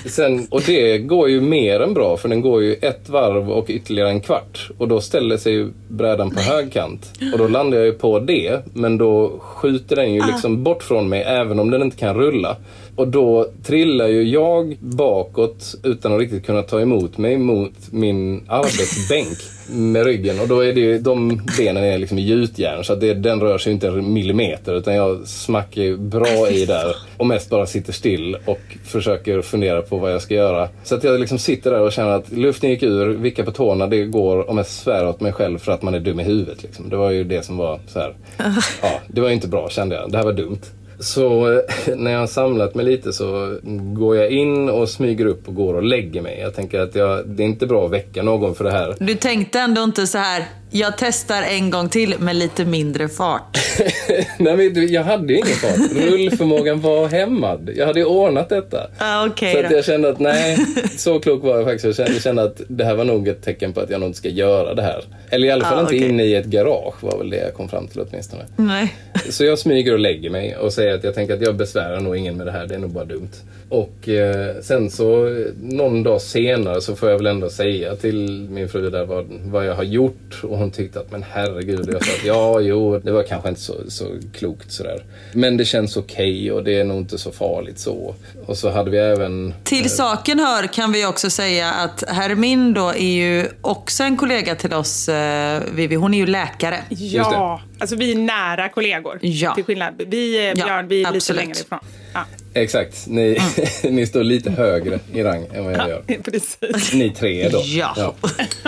Sen, och det går ju mer än bra för den går ju ett varv och ytterligare en kvart. Och då ställer sig ju brädan på högkant. Och då landar jag ju på det. Men då skjuter den ju liksom bort från mig även om den inte kan rulla. Och då trillar ju jag bakåt utan att riktigt kunna ta emot mig mot min arbetsbänk med ryggen. Och då är det ju, de benen är liksom i gjutjärn så att det, den rör sig inte en millimeter utan jag smackar bra i där och mest bara sitter still och försöker fundera på vad jag ska göra. Så att jag liksom sitter där och känner att luften gick ur, vickar på tårna, det går om jag svär åt mig själv för att man är dum i huvudet. Liksom. Det var ju det som var så här. Ja, det var inte bra kände jag. Det här var dumt. Så eh, när jag har samlat mig lite så går jag in och smyger upp och går och lägger mig. Jag tänker att jag, det är inte bra att väcka någon för det här. Du tänkte ändå inte så här, jag testar en gång till med lite mindre fart. Nej men jag hade ju ingen fart. Rullförmågan var hämmad. Jag hade ju ordnat detta. Ah, okay så att jag kände att nej, så klok var jag faktiskt. Jag kände att det här var nog ett tecken på att jag nog inte ska göra det här. Eller i alla fall ah, inte okay. inne i ett garage var väl det jag kom fram till åtminstone. Nej. Så jag smyger och lägger mig och säger att jag tänker att jag besvärar nog ingen med det här. Det är nog bara dumt. Och eh, sen så någon dag senare så får jag väl ändå säga till min fru där vad, vad jag har gjort. Och hon tyckte att men herregud. Och jag sa att ja, jo, det var kanske inte så, så klokt sådär. Men det känns okej okay och det är nog inte så farligt så. Och så hade vi även... Till eh, saken hör kan vi också säga att Hermin då är ju också en kollega till oss, eh, Vivi. Hon är ju läkare. Ja, alltså vi är nära kollegor. Ja. Till skillnad. Vi, eh, Björn, ja, vi är absolut. lite längre ifrån. Ja. Exakt, ni, mm. ni står lite högre i rang än vad jag gör. Precis. Ni tre då. Ja. ja.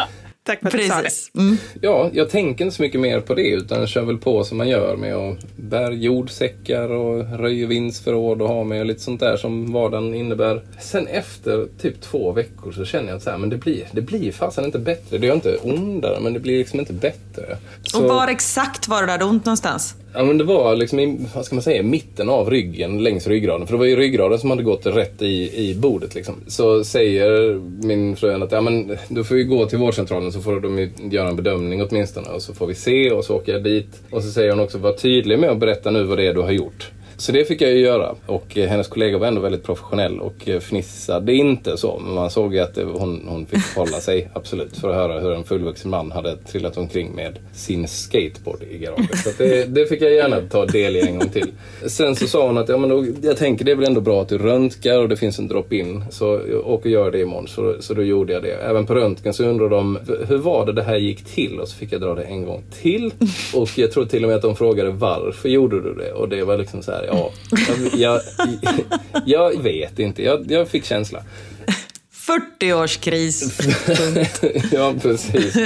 Tack för att du sa det. Mm. Ja, jag tänker inte så mycket mer på det utan kör väl på som man gör med att bär jordsäckar och röjer vindsförråd och ha med och lite sånt där som vardagen innebär. Sen efter typ två veckor så känner jag att så här, men det blir, det blir fasen inte bättre. Det gör inte ondare men det blir liksom inte bättre. Så, Och var exakt var det där ont någonstans? Ja, men det var liksom i, vad ska man säga, mitten av ryggen längs ryggraden. För det var ju ryggraden som hade gått rätt i, i bordet liksom. Så säger min fru att ja, men, du får ju gå till vårdcentralen så får de ju göra en bedömning åtminstone. Och så får vi se och så åker jag dit. Och så säger hon också, var tydlig med att berätta nu vad det är du har gjort. Så det fick jag ju göra. Och eh, hennes kollega var ändå väldigt professionell och eh, fnissade inte så. Men man såg ju att hon, hon fick hålla sig, absolut, för att höra hur en fullvuxen man hade trillat omkring med sin skateboard i garaget. Så det, det fick jag gärna ta del i en gång till. Sen så sa hon att ja, men då, jag tänker det är väl ändå bra att du röntgar och det finns en drop-in. Så åk och gör det imorgon. Så, så då gjorde jag det. Även på röntgen så undrade de hur var det det här gick till? Och så fick jag dra det en gång till. Och jag tror till och med att de frågade varför gjorde du det? Och det var liksom så här, ja, jag, jag, jag vet inte. Jag, jag fick känsla. 40-årskris. ja, precis.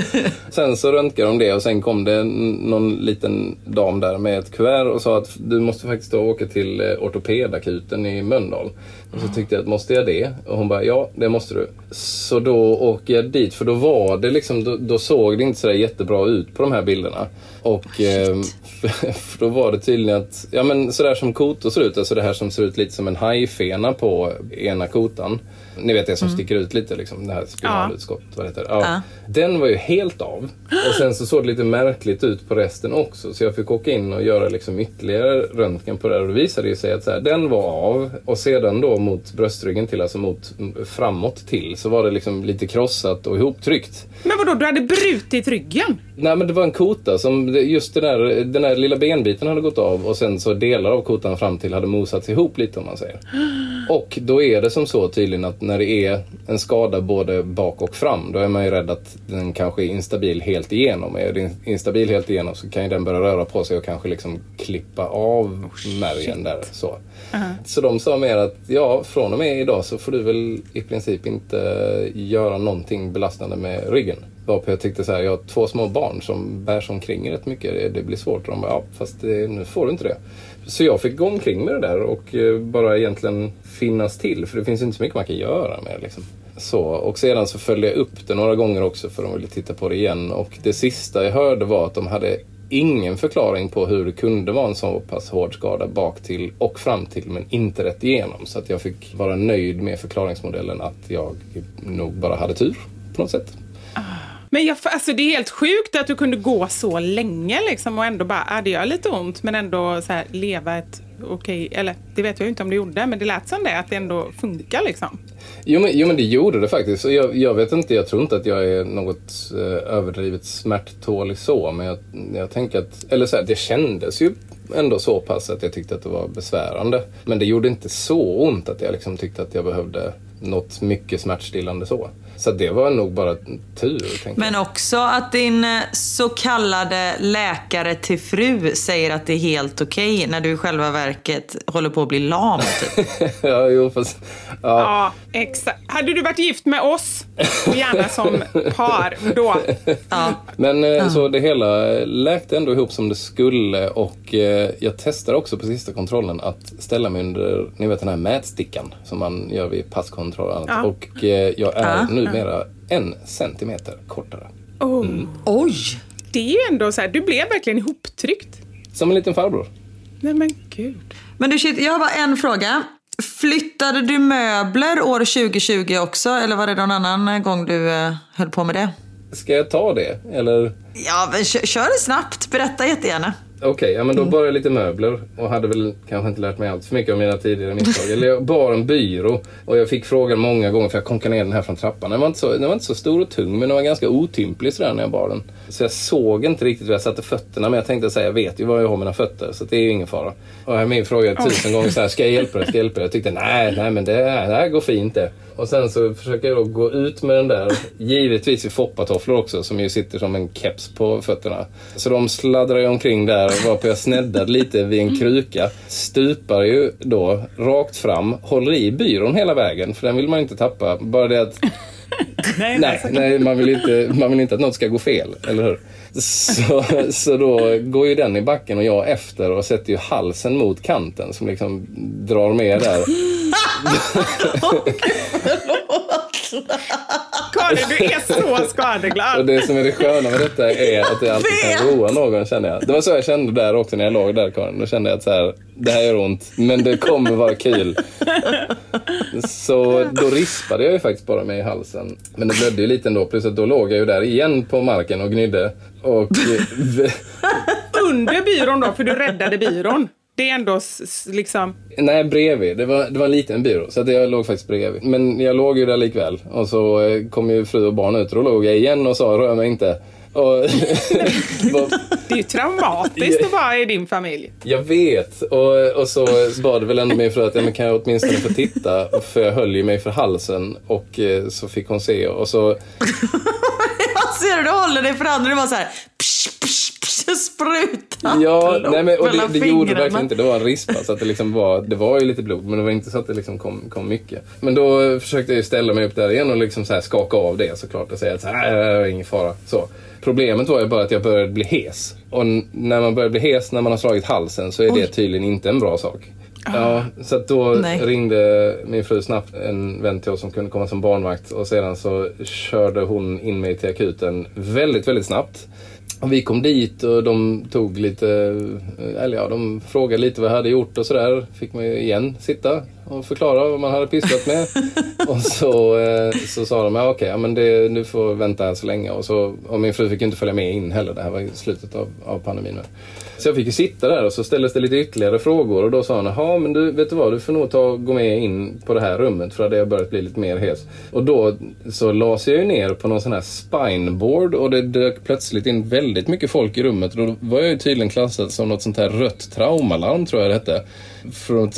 Sen så röntgade de det och sen kom det någon liten dam där med ett kuvert och sa att du måste faktiskt åka till eh, ortopedakuten i Mölndal. Och så tyckte jag att måste jag det? Och hon bara ja, det måste du. Så då åker jag dit för då var det liksom, då, då såg det inte sådär jättebra ut på de här bilderna. Och eh, för då var det tydligen att, ja men sådär som kotor ser ut, alltså det här som ser ut lite som en hajfena på ena kotan. Ni vet det som Mm. sticker ut lite liksom, det här spiralutskott. Vad det heter. Ja. Ja. Den var ju helt av. Och sen så såg det lite märkligt ut på resten också. Så jag fick åka in och göra liksom ytterligare röntgen på det. Och det visade ju sig att så här, den var av. Och sedan då mot bröstryggen till, alltså mot framåt till, så var det liksom lite krossat och ihoptryckt. Men vadå, du hade brutit ryggen? Nej men det var en kota som just den där, den där lilla benbiten hade gått av och sen så delar av kotan fram till hade mosats ihop lite om man säger. Och då är det som så tydligen att när det är en skada både bak och fram då är man ju rädd att den kanske är instabil helt igenom. Är den instabil helt igenom så kan ju den börja röra på sig och kanske liksom klippa av märgen där. Så. Så de sa mer att ja, från och med idag så får du väl i princip inte göra någonting belastande med ryggen. Varpå jag tyckte så här, jag har två små barn som bärs omkring rätt mycket. Det blir svårt. Och de bara, ja fast det, nu får du inte det. Så jag fick gå omkring med det där och eh, bara egentligen finnas till. För det finns inte så mycket man kan göra med det. Liksom. Så, och sedan så följde jag upp det några gånger också för de ville titta på det igen. Och det sista jag hörde var att de hade ingen förklaring på hur det kunde vara en så pass hård skada bak till och fram till men inte rätt igenom. Så att jag fick vara nöjd med förklaringsmodellen att jag nog bara hade tur på något sätt. Ah. Men jag, alltså det är helt sjukt att du kunde gå så länge liksom och ändå bara, ah, det gör lite ont men ändå så här, leva ett okej, eller det vet jag ju inte om det gjorde, men det lät som det, att det ändå funkar liksom. Jo men, jo men det gjorde det faktiskt. Och jag, jag vet inte, jag tror inte att jag är något eh, överdrivet smärttålig så. Men jag, jag tänker att, eller så här, det kändes ju ändå så pass att jag tyckte att det var besvärande. Men det gjorde inte så ont att jag liksom tyckte att jag behövde något mycket smärtstillande så. Så det var nog bara tur. Men också att din eh, så kallade läkare till fru säger att det är helt okej när du i själva verket håller på att bli lam. Typ. ja, jo fast... Ja. Ja, exakt. Hade du varit gift med oss, och gärna som par, då. Men eh, så det hela läkte ändå ihop som det skulle och eh, jag testade också på sista kontrollen att ställa mig under, ni vet den här mätstickan som man gör vid passkontroll och annat. Ja. Och jag är Ja. Numera en centimeter kortare. Oh. Oj! Det är ju ändå så här, du blev verkligen ihoptryckt. Som en liten farbror. Nej men gud. Men du, shit, jag har bara en fråga. Flyttade du möbler år 2020 också? Eller var det någon annan gång du eh, höll på med det? Ska jag ta det? Eller? Ja, men kör, kör det snabbt. Berätta jättegärna. Okej, ja, men då bar jag lite möbler och hade väl kanske inte lärt mig allt för mycket av mina tidigare misstag. Eller jag bar en byrå och jag fick frågan många gånger för jag konkade ner den här från trappan. Den var, inte så, den var inte så stor och tung men den var ganska otymplig sådär när jag bar den. Så jag såg inte riktigt var jag satte fötterna men jag tänkte säga jag vet ju var jag har mina fötter så det är ju ingen fara. Och min fråga tusen gånger så här, ska jag hjälpa dig? Ska jag hjälpa dig? Jag tyckte nej, nej men det, det här går fint det. Och sen så försöker jag då gå ut med den där, givetvis i foppatofflor också som ju sitter som en keps på fötterna. Så de sladdrar ju omkring där varpå jag sneddade lite vid en kruka. Stupar ju då rakt fram, håller i byrån hela vägen för den vill man inte tappa. Bara det att Nej, Nej, nej man, vill inte, man vill inte att något ska gå fel, eller hur? Så, så då går ju den i backen och jag efter och sätter ju halsen mot kanten som liksom drar med där. Karin, du är så skadeglad. Och det som är det sköna med detta är att det alltid kan roa någon känner jag. Det var så jag kände där också när jag låg där Karin. Då kände jag att så här, det här gör ont, men det kommer vara kul. Så då rispade jag ju faktiskt bara mig i halsen. Men det blödde ju lite ändå, plus att då låg jag ju där igen på marken och gnydde. Och Under byrån då, för du räddade byrån. Det är ändå liksom... Nej, bredvid. Det var, det var en liten byrå, så att jag låg faktiskt bredvid. Men jag låg ju där likväl. Och så eh, kom ju fru och barn ut och då låg jag igen och sa rör mig inte. Och, Det är ju traumatiskt att vara i din familj. jag vet. Och, och så bad väl ändå min fru att ja, men kan jag åtminstone få titta? För jag höll ju mig för halsen. Och eh, så fick hon se. Och så Jag ser hur du håller dig för handen och det var så här psh, psh, psh, spruta Ja, nej, men, och det, det gjorde verkligen inte. Det var en rispa. Så att det, liksom var, det var ju lite blod, men det var inte så att det liksom kom, kom mycket. Men då försökte jag ställa mig upp där igen och liksom så skaka av det såklart och säga att så här, "Nej, det är ingen fara. Så. Problemet var ju bara att jag började bli hes. Och när man börjar bli hes när man har slagit halsen så är det tydligen inte en bra sak. Ja, så då Nej. ringde min fru snabbt en vän till oss som kunde komma som barnvakt och sedan så körde hon in mig till akuten väldigt, väldigt snabbt. Och vi kom dit och de tog lite, eller ja, de frågade lite vad jag hade gjort och sådär. Fick man ju igen sitta och förklara vad man hade pysslat med. och så, eh, så sa de, ja okej, ja, men det, du får vänta här så länge. Och, så, och min fru fick inte följa med in heller, det här var i slutet av, av pandemin. Så jag fick ju sitta där och så ställdes det lite ytterligare frågor och då sa han, jaha men du vet du vad, du får nog ta och gå med in på det här rummet för det har börjat bli lite mer hes. Och då så lades jag ju ner på någon sån här spineboard och det dök plötsligt in väldigt mycket folk i rummet. Och då var jag ju tydligen klassad som något sånt här rött traumalarm tror jag det hette. Från,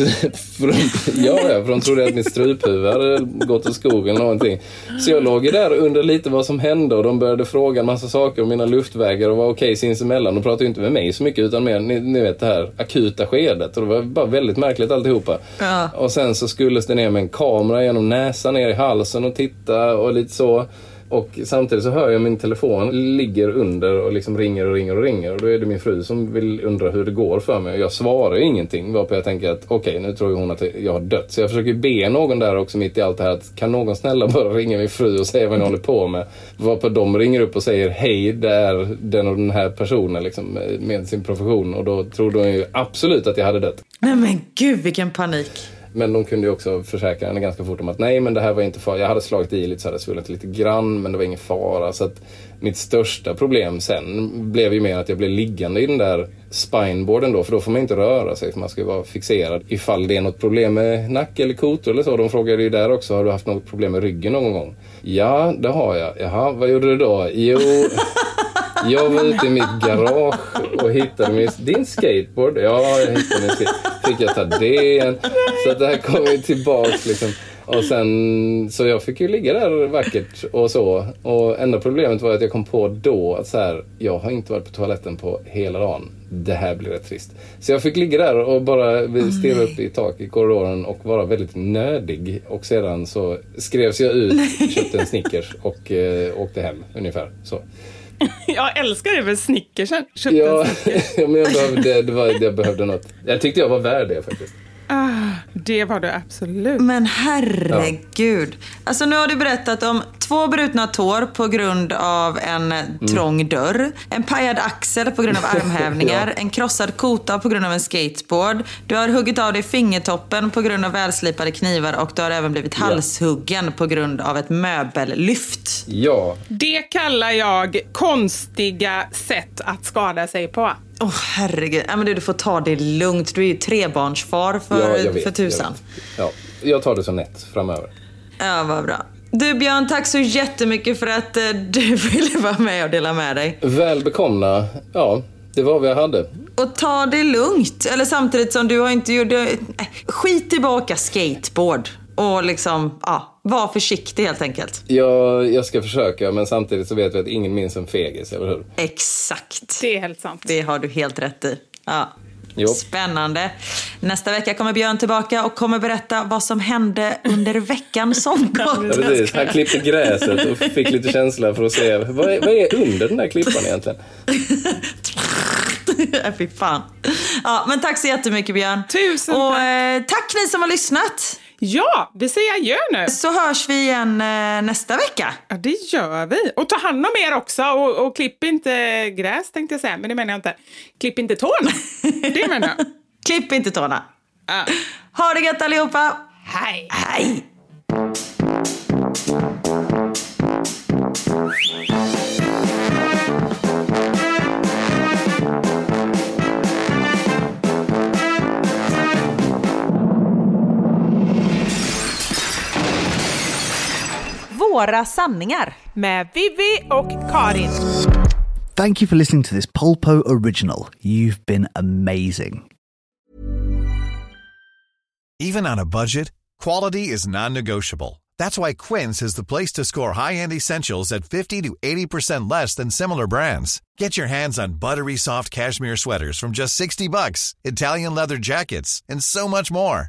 från, ja, ja, för de trodde att mitt struphuvud hade gått åt skogen eller någonting. Så jag låg ju där och undrade lite vad som hände och de började fråga en massa saker om mina luftvägar och var okej sinsemellan. De pratade ju inte med mig så mycket utan mer, ni, ni vet det här akuta skedet. Och det var bara väldigt märkligt alltihopa. Ja. Och sen så skulle det ner med en kamera genom näsan ner i halsen och titta och lite så. Och samtidigt så hör jag min telefon ligger under och liksom ringer och ringer och ringer. Och då är det min fru som vill undra hur det går för mig. Och jag svarar ju ingenting. Varpå jag tänker att okej, nu tror ju hon att jag har dött. Så jag försöker be någon där också mitt i allt det här att kan någon snälla bara ringa min fru och säga vad ni håller på med. Varpå de ringer upp och säger hej, det är den och den här personen liksom med sin profession. Och då trodde hon ju absolut att jag hade dött. Nej men gud vilken panik. Men de kunde ju också försäkra henne ganska fort om att nej men det här var inte fara. Jag hade slagit i lite så hade det lite grann men det var ingen fara. Så att mitt största problem sen blev ju mer att jag blev liggande i den där spineboarden då. För då får man inte röra sig för man ska ju vara fixerad. Ifall det är något problem med nacke eller kotor eller så. De frågade ju där också, har du haft något problem med ryggen någon gång? Ja, det har jag. Jaha, vad gjorde du då? Jo, jag var ute i mitt garage och hittade min, din skateboard. Ja, jag hittade min skateboard. Fick jag ta den? Så det här kom ju tillbaks liksom. Och sen, så jag fick ju ligga där vackert och så. Och enda problemet var att jag kom på då att så här, jag har inte varit på toaletten på hela dagen. Det här blir rätt trist. Så jag fick ligga där och bara stirra upp i tak i korridoren och vara väldigt nödig. Och sedan så skrevs jag ut, köpte en Snickers och eh, åkte hem ungefär. Så. Jag älskar det med snickersen. Ja, men jag behövde, det var, jag behövde något. Jag tyckte jag var värd det faktiskt. Ah, det var du absolut. Men herregud. Alltså nu har du berättat om två brutna tår på grund av en trång dörr. En pajad axel på grund av armhävningar. Ja. En krossad kota på grund av en skateboard. Du har huggit av dig fingertoppen på grund av välslipade knivar och du har även blivit halshuggen på grund av ett möbellyft. Ja, Det kallar jag konstiga sätt att skada sig på. Åh herregud. Ja, men du, du får ta det lugnt. Du är ju trebarnsfar för, ja jag vet. för tusan. Jag, vet. ja, jag tar det som nätt framöver. Ja, vad bra. Du Björn, tack så jättemycket för att eh, du ville vara med och dela med dig. Väl bekomna. Ja, det var vad jag hade. Och ta det lugnt. Eller samtidigt som du har inte gjort... Skit tillbaka skateboard. Och liksom, ja, var försiktig helt enkelt. Jag, jag ska försöka, men samtidigt så vet vi att ingen minns en fegis, eller hur? Exakt. Det är helt sant. Det har du helt rätt i. Ja. Jo. Spännande. Nästa vecka kommer Björn tillbaka och kommer berätta vad som hände under veckan som Ja, gått. precis. Han klippte gräset och fick lite känsla för att se vad är, vad är under den där klippan egentligen. Fy fan. Ja, men tack så jättemycket Björn. Tusen och, tack. Eh, tack ni som har lyssnat. Ja, vi säger adjö nu. Så hörs vi igen eh, nästa vecka. Ja, det gör vi. Och ta hand om er också. Och, och klipp inte gräs tänkte jag säga, men det menar jag inte. Klipp inte tårna. Det menar jag. Klipp inte tårna. Ja. Ha det gött allihopa. Hej. Hej. Våra sanningar. Med Vivi och Karin. Thank you for listening to this Polpo original. You've been amazing. Even on a budget, quality is non-negotiable. That's why Quince is the place to score high-end essentials at 50 to 80% less than similar brands. Get your hands on buttery soft cashmere sweaters from just 60 bucks, Italian leather jackets, and so much more.